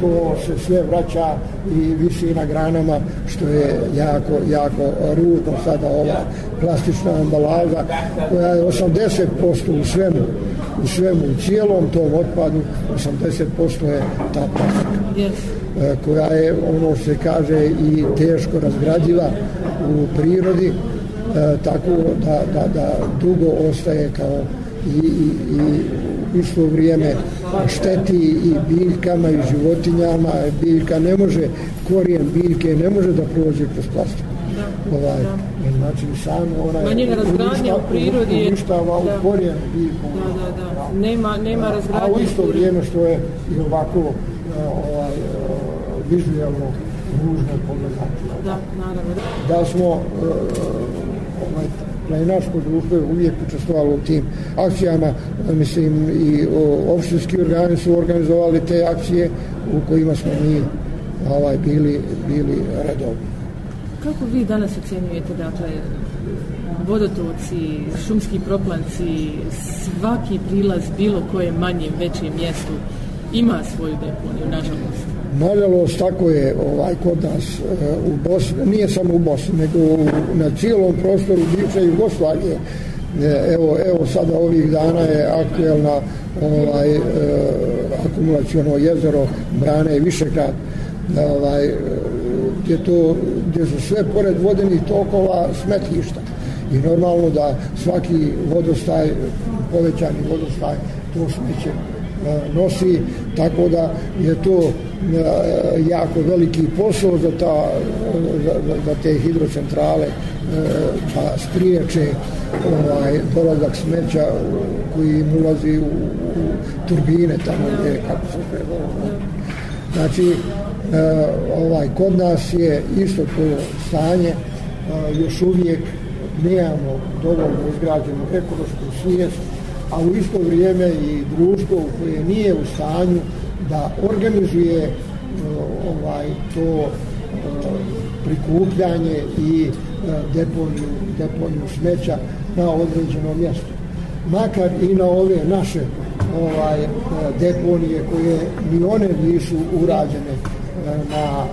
to se sve vraća i visi na granama što je jako jako rudno sada ova plastična ambalaža koja je 80% u svemu u svemu u cijelom tom otpadu 80% je ta plastika e, koja je ono se kaže i teško razgradila u prirodi e, tako da, da, da dugo ostaje kao i, i, i išlo vrijeme šteti i biljkama i životinjama. Biljka ne može, korijen biljke ne može da prođe kroz plastiku. Ovaj, znači sam ona je uništa, u prirodi uništava u korijen biljku. Da, da, da. Nema, nema razgradnje. A u isto vrijeme što je i ovako e, ovaj, e, vizualno ružno pogledati. Da, naravno. Da smo e, ovaj, da dakle, je naško društvo uvijek učestvovalo u tim akcijama, mislim i opštinski organi su organizovali te akcije u kojima smo mi ovaj, bili, bili redovni. Kako vi danas ocjenjujete dakle, vodotoci, šumski proplanci, svaki prilaz bilo koje manje, veće mjestu ima svoju deponiju, nažalost? Nažalost, tako je ovaj kod nas eh, u Bosni, nije samo u Bosni, nego u, na cijelom prostoru bivše Jugoslavije. Eh, evo, evo sada ovih dana je aktuelna ovaj, eh, akumulacijono jezero Brane i Višekrat, ovaj, gdje, to, gdje su sve pored vodenih tokova smetlišta. I normalno da svaki vodostaj, povećani vodostaj, to smeće nosi, tako da je to jako veliki posao za, ta, za, za te hidrocentrale pa spriječe ovaj, dolazak smeća koji im ulazi u, u turbine tamo gdje kako se Znači, ovaj, kod nas je isto to stanje, još uvijek nemamo dovoljno izgrađenu ekološku svijest, a u isto vrijeme i društvo koje nije u stanju da organizuje e, ovaj to e, prikupljanje i e, deponiju, deponiju smeća na određeno mjesto. Makar i na ove naše ovaj deponije koje ni one nisu urađene na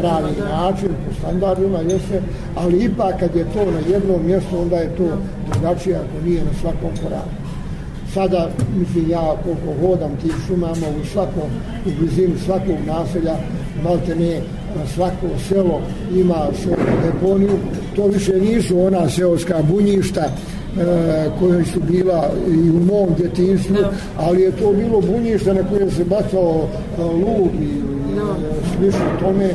pravi da. način, po standardima, jeste, ali ipak kad je to na jednom mjestu, onda je to drugačije ako nije na svakom koraku. Sada, mislim, ja koliko hodam tih šumama u svakom, u blizini svakog naselja, malte ne, svako selo ima svoju deponiju. To više nisu ona seoska bunjišta e, koje su bila i u mom djetinstvu, ali je to bilo bunjišta na koje se bacao e, lub i e, slišno tome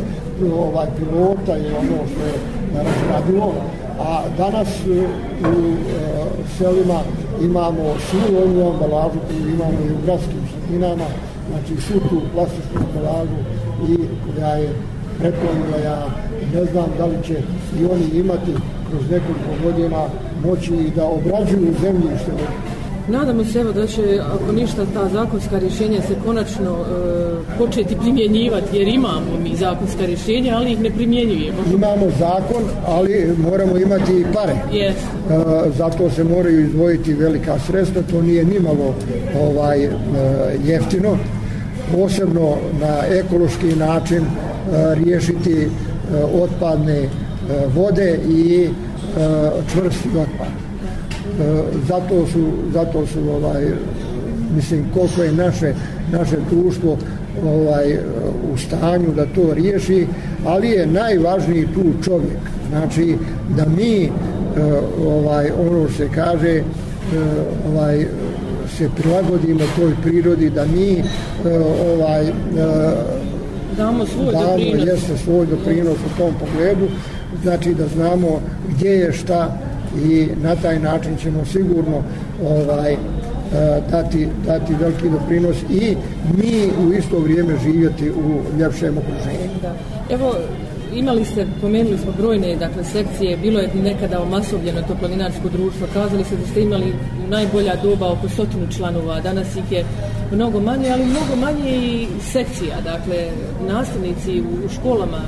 ovaj pilota i ono što je razgradilo. A danas e, u, u, u selima imamo svu onju ambalažu koju imamo i u gradskim sredinama, znači svu tu plastičnu ambalažu i da je preponila ja ne znam da li će i oni imati kroz nekoliko godina moći i da obrađuju zemljište od Nadamo se evo da će ako ništa ta zakonska rješenja se konačno e, početi primjenjivati jer imamo mi zakonska rješenja, ali ih ne primjenjujemo. Imamo zakon, ali moramo imati i pare. Yes. E, zato se moraju izdvojiti velika sredstva, to nije nimalo ovaj e, jeftino. Posebno na ekološki način e, riješiti e, otpadne e, vode i e, čvrsti otpad. E, zato su, zato su ovaj, mislim, koliko je naše, naše društvo ovaj, u stanju da to riješi, ali je najvažniji tu čovjek. Znači, da mi, e, ovaj, ono se kaže, e, ovaj, se prilagodimo toj prirodi, da mi ovaj, damo svoj damo, doprinos. Jeste svoj doprinos u tom pogledu, znači da znamo gdje je šta, i na taj način ćemo sigurno ovaj e, dati, dati veliki doprinos i mi u isto vrijeme živjeti u ljepšem okruženju. Evo, imali ste, pomenuli smo brojne dakle, sekcije, bilo je nekada omasovljeno to planinarsko društvo, kazali ste da ste imali najbolja doba oko stotinu članova, danas ih je mnogo manje, ali mnogo manje i sekcija, dakle, nastavnici u, u školama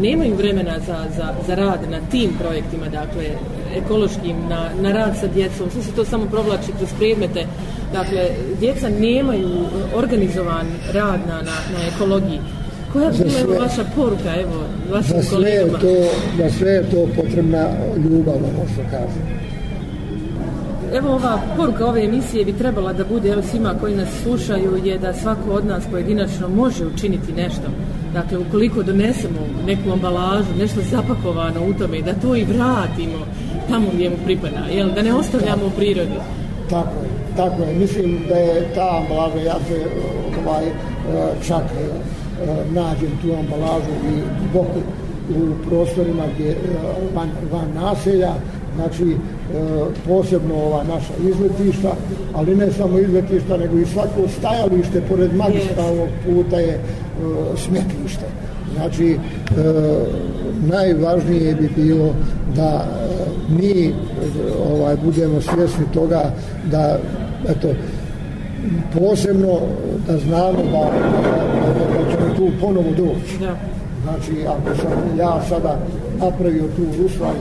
nemaju vremena za, za, za rad na tim projektima, dakle, ekološkim, na, na rad sa djecom, sve se to samo provlači kroz predmete. Dakle, djeca nemaju eh, organizovan rad na, na, na ekologiji. Koja je bila sve, vaša poruka, evo, vašim za kolegama? To, za sve je to potrebna ljubav, ono što kažem. Evo ova poruka ove emisije bi trebala da bude evo svima koji nas slušaju je da svako od nas pojedinačno može učiniti nešto. Dakle, ukoliko donesemo neku ambalažu, nešto zapakovano u tome, da to i vratimo, tamo gdje mu pripada, jel? da ne ostavljamo u prirodi. Tako je, tako je. Mislim da je ta ambalaža, ja se ovaj, čak eh, nađem tu ambalažu i duboko u prostorima gdje eh, van, van naselja, znači eh, posebno ova naša izletišta, ali ne samo izletišta, nego i svako stajalište pored magistralnog puta je smetlište. smetište. Znači, e, najvažnije bi bilo da e, mi e, ovaj budemo svjesni toga da eto posebno da znamo da, da, da, da ćemo tu ponovo doći. Znači, ako sam ja sada napravio tu uslaj,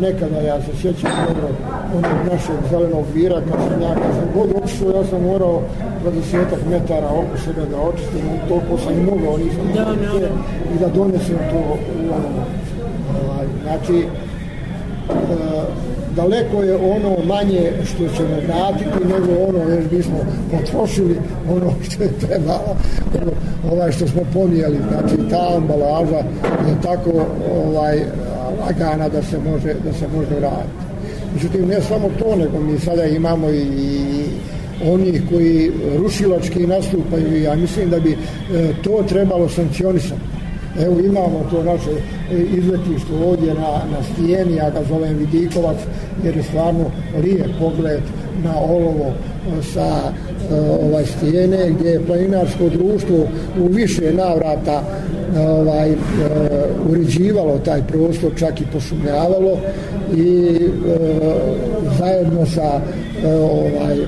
nekada ja se sjećam dobro onog našeg zelenog vira kad sam ja kad sam god očistio ja sam morao 20 metara oko sebe da očistim toliko sam i mogao nisam da, da, da. i da donesem to u ono ovaj, znači e, daleko je ono manje što ćemo vratiti nego ono jer mi smo potrošili ono što je trebalo ono, ovaj što smo ponijeli znači ta ambalaža je tako ovaj lagana da se može, da se može raditi. Međutim, ne samo to, nego mi sada imamo i, i onih koji rušilački nastupaju i ja mislim da bi e, to trebalo sankcionisati. Evo imamo to naše e, izletište ovdje na, na stijeni, ja ga zovem Vidikovac, jer je stvarno lijep pogled, na olovo e, sa e, ovaj stijene gdje je planinarsko društvo u više navrata e, ovaj uređivalo taj prostor čak i posumnjavalo i zajedno sa ovaj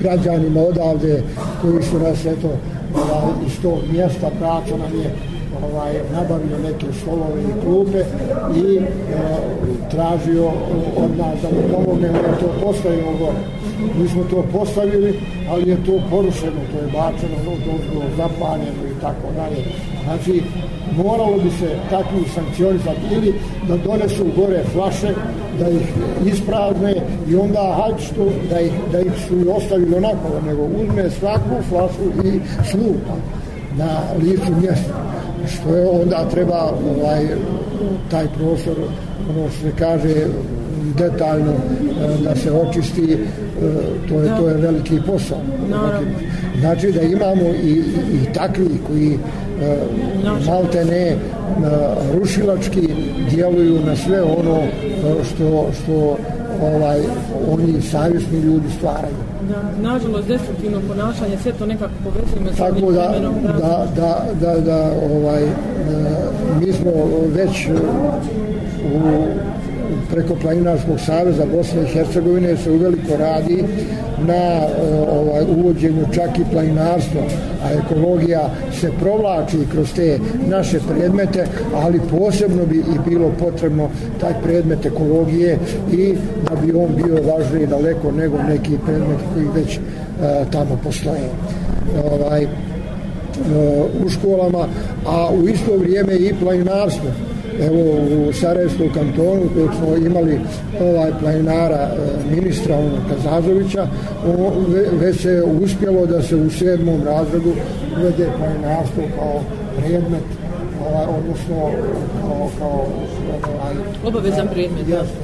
građanima odavde koji su nas eto ovaj, iz tog mjesta praća nam je ovaj, nabavio neke solove i klube i e, tražio od nas da mu pomogne da to postavimo gore. Mi smo to postavili, ali je to porušeno, to je bačeno, no, to je zapanjeno i tako dalje. Znači, moralo bi se takvi sankcionizati ili da donesu gore flaše, da ih ispravne i onda hajde što da ih, da ih su ostavili onako, nego uzme svaku flašu i sluta na licu mjesta što je onda treba ovaj taj prostor ono se kaže detaljno eh, da se očisti eh, to je da. to je veliki posao Naravno. znači da imamo i, i takvi koji eh, Naravno. malte ne rušilački djeluju na sve ono što, što ovaj oni savjesni ljudi stvaraju nažalost destruktivno ponašanje sve to nekako povezujemo sa tako da, da, da, da, da, ovaj, da, e, mi smo već u preko Planinarskog saveza Bosne i Hercegovine se uveliko radi na eh, ovaj, uvođenju čak i planinarstva, a ekologija se provlači kroz te naše predmete, ali posebno bi i bilo potrebno taj predmet ekologije i da bi on bio važniji daleko nego neki predmet koji već uh, tamo postoje. Ovaj, uh, u školama, a u isto vrijeme i planinarstvo evo u Sarajevskom kantonu koji smo imali ovaj planinara e, ministra ono, Kazazovića već se uspjelo da se u sedmom razredu uvede planinarstvo kao predmet ovaj, odnosno kao, kao ovaj, obavezan predmet jasno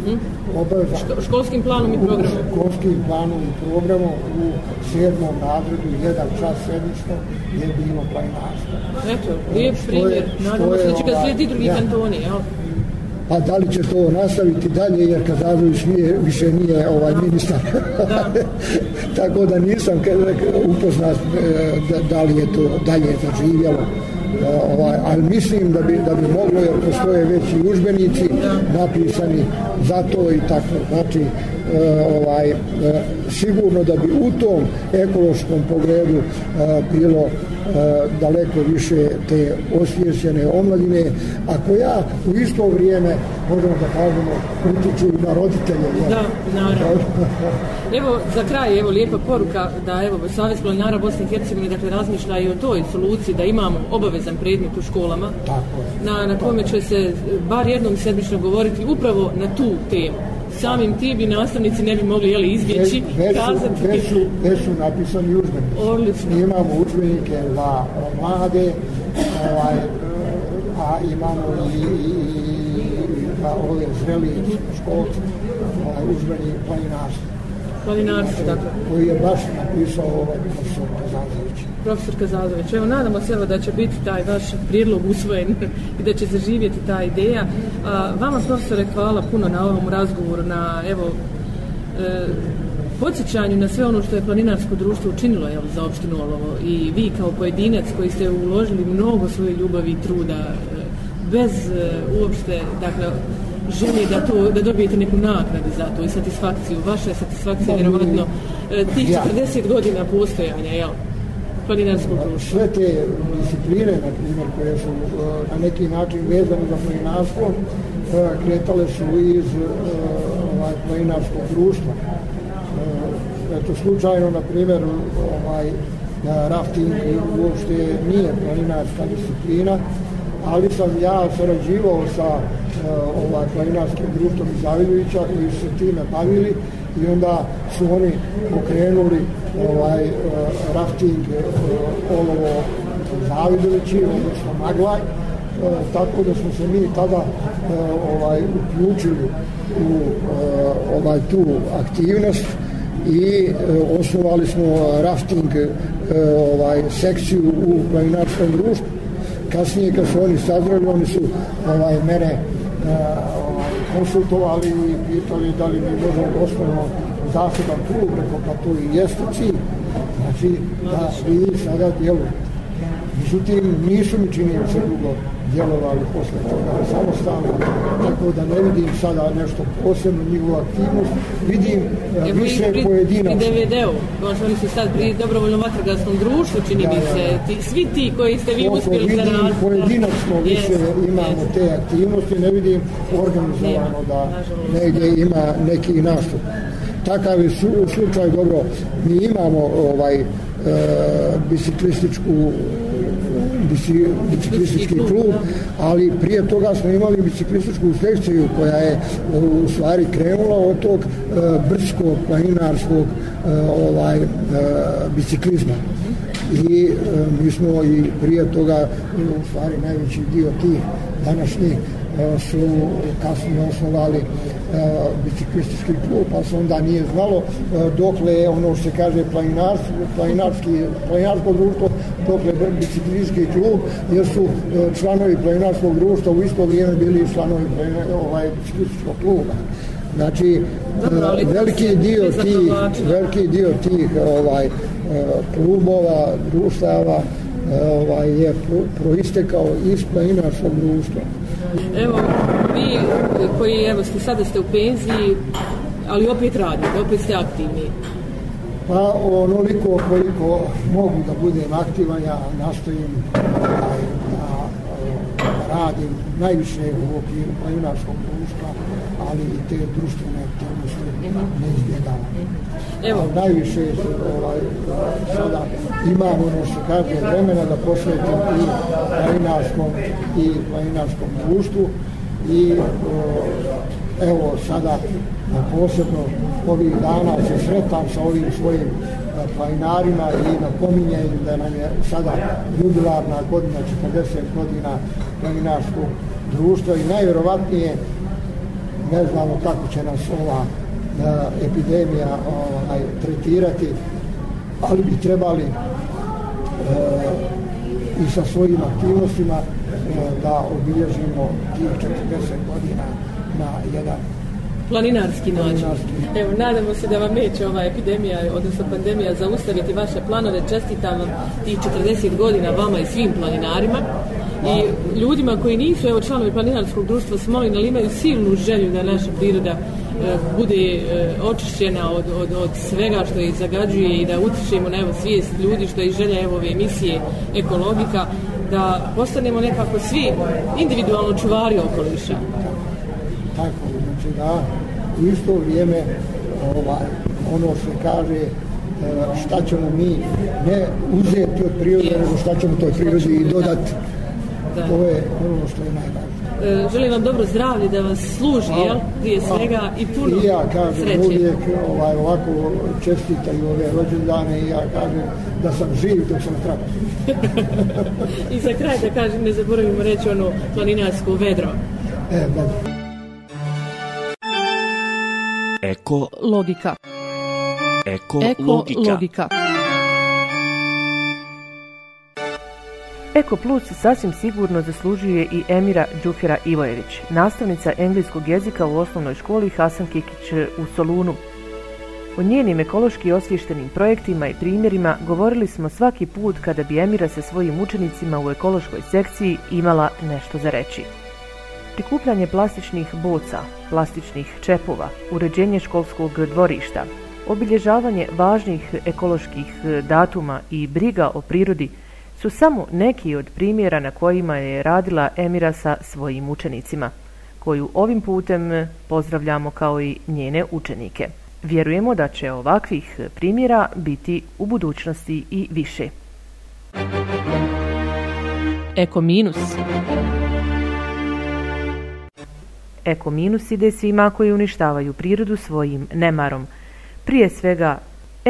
Mhm. obaveza. Ško, školskim planom i programom? Školskim planom i programom u sedmom razredu, jedan čas sedmično, je bilo planinarstvo. Eto, lijep primjer. Nadamo se da će ga ovaj- slijediti drugi ja. kantoni, jel? Pa da li će to nastaviti dalje, jer kad Radović nije, više nije ovaj ministar. Da. *laughs* Tako da nisam upoznat e, da, da li je to dalje zaživjelo ovaj, ali mislim da bi, da bi moglo, jer postoje već i učbenici napisani za to i tako. Znači, ovaj, sigurno da bi u tom ekološkom pogledu bilo daleko više te osvješene omladine, ako ja u isto vrijeme, možemo da kažemo, utiču i na roditelje. Da, naravno. *laughs* evo, za kraj, evo, lijepa poruka da, evo, Savjez planjara Bosne i Hercegovine, dakle, razmišlja i o toj soluciji da imamo obavezan predmet u školama, Tako je. na, na kome će se bar jednom sedmično govoriti upravo na tu temu samim ti bi nastavnici ne bi mogli jeli, izbjeći, gde, gde kazati... Gde su, gde su napisani učbenici? Odlično. Imamo učbenike za mlade, ovaj, a imamo i, i, i, i, i ove zreli školci, ovaj, učbenik planinarski. Planinarski, dakle. Koji je baš napisao ovaj profesor Kazanović profesorka Zazović. Evo, nadamo se evo, da će biti taj vaš prijedlog usvojen *laughs* i da će zaživjeti ta ideja. A, vama, profesore, hvala puno na ovom razgovoru, na evo, e, podsjećanju na sve ono što je planinarsko društvo učinilo evo, za opštinu Olovo. I vi kao pojedinac koji ste uložili mnogo svoje ljubavi i truda e, bez e, uopšte, dakle, želi da, to, da dobijete neku nagradu za to i satisfakciju. Vaša je satisfakcija, vjerovatno, e, tih 40 ja. godina postojanja, jel? planinarsko društvo. Sve te discipline, na primjer, koje su e, na neki način vezane za planinarstvo, e, kretale su iz e, ovaj, planinarskog društva. Eto, slučajno, na primjer, ovaj, rafting uopšte nije planinarska disciplina, ali sam ja sarađivao sa ovaj, planinarskim društvom iz Zavidovića koji su time bavili i onda su oni pokrenuli ovaj uh, rafting uh, olovo Zavidovići, odnosno Maglaj, E, tako da smo se mi tada e, ovaj uključili u e, ovaj tu aktivnost i e, osnovali smo rafting e, ovaj sekciju u planinarskom društvu kasnije kad su oni sazreli oni su ovaj mene e, konsultovali i pitali da li mi možemo dostavno zasedan tu, preko pa to i jeste cilj. Znači, da mi sada djelujemo. Međutim, nisu mi činjenice dugo djelovali posle toga samostalno, tako da ne vidim sada nešto posebno njihovu aktivnost, vidim e, više pri, pojedinačno. I DVD-u, kao oni su sad pri dobrovoljnom vatrogasnom društvu, čini da, mi se, ti, svi ti koji ste vi uspjeli za vidim, da nas... pojedinačno više yes, imamo yes. te aktivnosti, ne vidim organizovano da negdje ima neki nastup. Takav je slučaj, dobro, mi imamo ovaj e, biciklističku biciklistički klub, ali prije toga smo imali biciklističku sekciju koja je e, u stvari krenula od tog e, brčkog planinarskog e, ovaj, e, biciklizma. I e, mi smo i prije toga, e, u stvari najveći dio tih današnjih, e, su kasnije osnovali biciklistički klub, pa se onda nije znalo dokle je ono što se kaže planinarski, planinarsko društvo, dokle je biciklistički klub, jer su članovi planinarskog društva u isto vrijeme bili članovi ovaj, biciklističkog kluba. Znači, Dobro, ali, veliki dio tih, veliki dio tih ovaj, klubova, društava, E, ovaj, je pro, proistekao ispla i naša društva. Evo, vi koji evo, ste, sada ste u penziji, ali opet radite, opet ste aktivni. Pa onoliko koliko mogu da budem aktivan, ja nastojim ovaj, da, da, eh, da radim najviše u okviru planinarskog društva ali i te društvene aktivnosti mhm. ne izbjegava. Mhm. Evo. Ali najviše je ovaj, sada imamo ono što kaže vremena da posvetim i planinarskom i planinarskom društvu i evo sada posebno ovih dana se sretam sa ovim svojim e, planinarima i napominjem da nam je sada jubilarna godina, 40 godina planinarskog društva i najvjerovatnije ne znamo kako će nas ova e, epidemija ovaj, tretirati, ali bi trebali e, i sa svojim aktivnostima e, da obilježimo tih 40 godina na jedan Planinarski način. Evo, nadamo se da vam neće ova epidemija, odnosno pandemija, zaustaviti vaše planove. Čestitam vam tih 40 godina vama i svim planinarima i ljudima koji nisu evo članovi planinarskog društva Smolina ali imaju silnu želju da naša priroda e, bude e, očišćena od, od, od svega što ih zagađuje i da utičemo na evo svijest ljudi što je želja evo ove emisije ekologika da postanemo nekako svi individualno čuvari okoliša tako znači da u isto vrijeme ovaj, ono se kaže e, šta ćemo mi ne uzeti od prirode nego šta ćemo toj prirodi i dodati Da. To je ono što je najvažnije. E, želim vam dobro zdravlje, da vas služi, jel? Prije svega i puno sreće. I ja kažem sreće. uvijek ovaj, ovako čestitaju ove rođendane i ja kažem da sam živ dok sam trapa. *laughs* I za kraj da kažem, ne zaboravimo reći ono planinarsko vedro. E, vedro. Eko logika. Eko logika. Eko logika. Eko Plus sasvim sigurno zaslužuje i Emira Đufira Ivojević, nastavnica engleskog jezika u osnovnoj školi Hasan Kikić u Solunu. O njenim ekološki osvještenim projektima i primjerima govorili smo svaki put kada bi Emira sa svojim učenicima u ekološkoj sekciji imala nešto za reći. Prikupljanje plastičnih boca, plastičnih čepova, uređenje školskog dvorišta, obilježavanje važnih ekoloških eh, datuma i briga o prirodi – su samo neki od primjera na kojima je radila Emira sa svojim učenicima, koju ovim putem pozdravljamo kao i njene učenike. Vjerujemo da će ovakvih primjera biti u budućnosti i više. Eko minus. Eko minus ide svima koji uništavaju prirodu svojim nemarom. Prije svega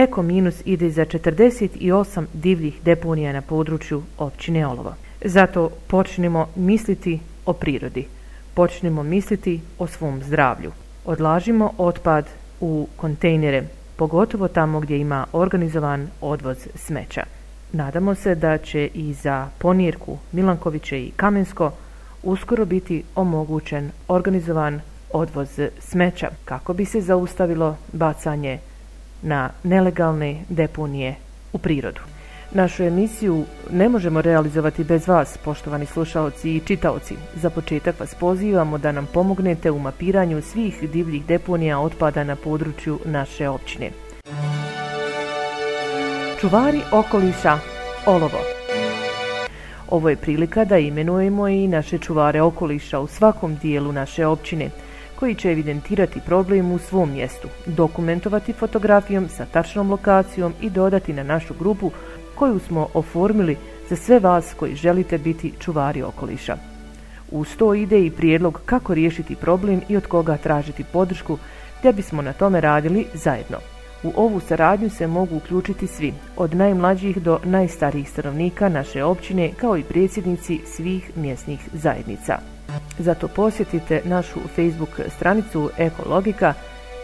Eko minus ide za 48 divljih deponija na području općine Olovo. Zato počnimo misliti o prirodi. Počnimo misliti o svom zdravlju. Odlažimo otpad u kontejnere, pogotovo tamo gdje ima organizovan odvoz smeća. Nadamo se da će i za Ponirku, Milankoviće i Kamensko uskoro biti omogućen organizovan odvoz smeća kako bi se zaustavilo bacanje smeća na nelegalne deponije u prirodu. Našu emisiju ne možemo realizovati bez vas, poštovani slušalci i čitaoci. Za početak vas pozivamo da nam pomognete u mapiranju svih divljih deponija otpada na području naše općine. Čuvari okoliša Olovo Ovo je prilika da imenujemo i naše čuvare okoliša u svakom dijelu naše općine – koji će evidentirati problem u svom mjestu, dokumentovati fotografijom sa tačnom lokacijom i dodati na našu grupu koju smo oformili za sve vas koji želite biti čuvari okoliša. Uz to ide i prijedlog kako riješiti problem i od koga tražiti podršku, gdje bismo na tome radili zajedno. U ovu saradnju se mogu uključiti svi, od najmlađih do najstarijih stanovnika naše općine, kao i predsjednici svih mjesnih zajednica. Zato posjetite našu Facebook stranicu Ekologika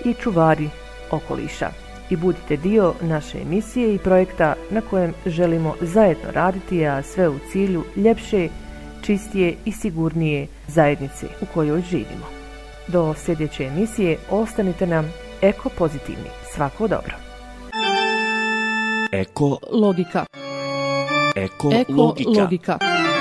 i Čuvari okoliša i budite dio naše emisije i projekta na kojem želimo zajedno raditi, a sve u cilju ljepše, čistije i sigurnije zajednice u kojoj živimo. Do sljedeće emisije ostanite nam Eko pozitivni. Svako dobro. Eko logika. Eko, Eko logika. logika.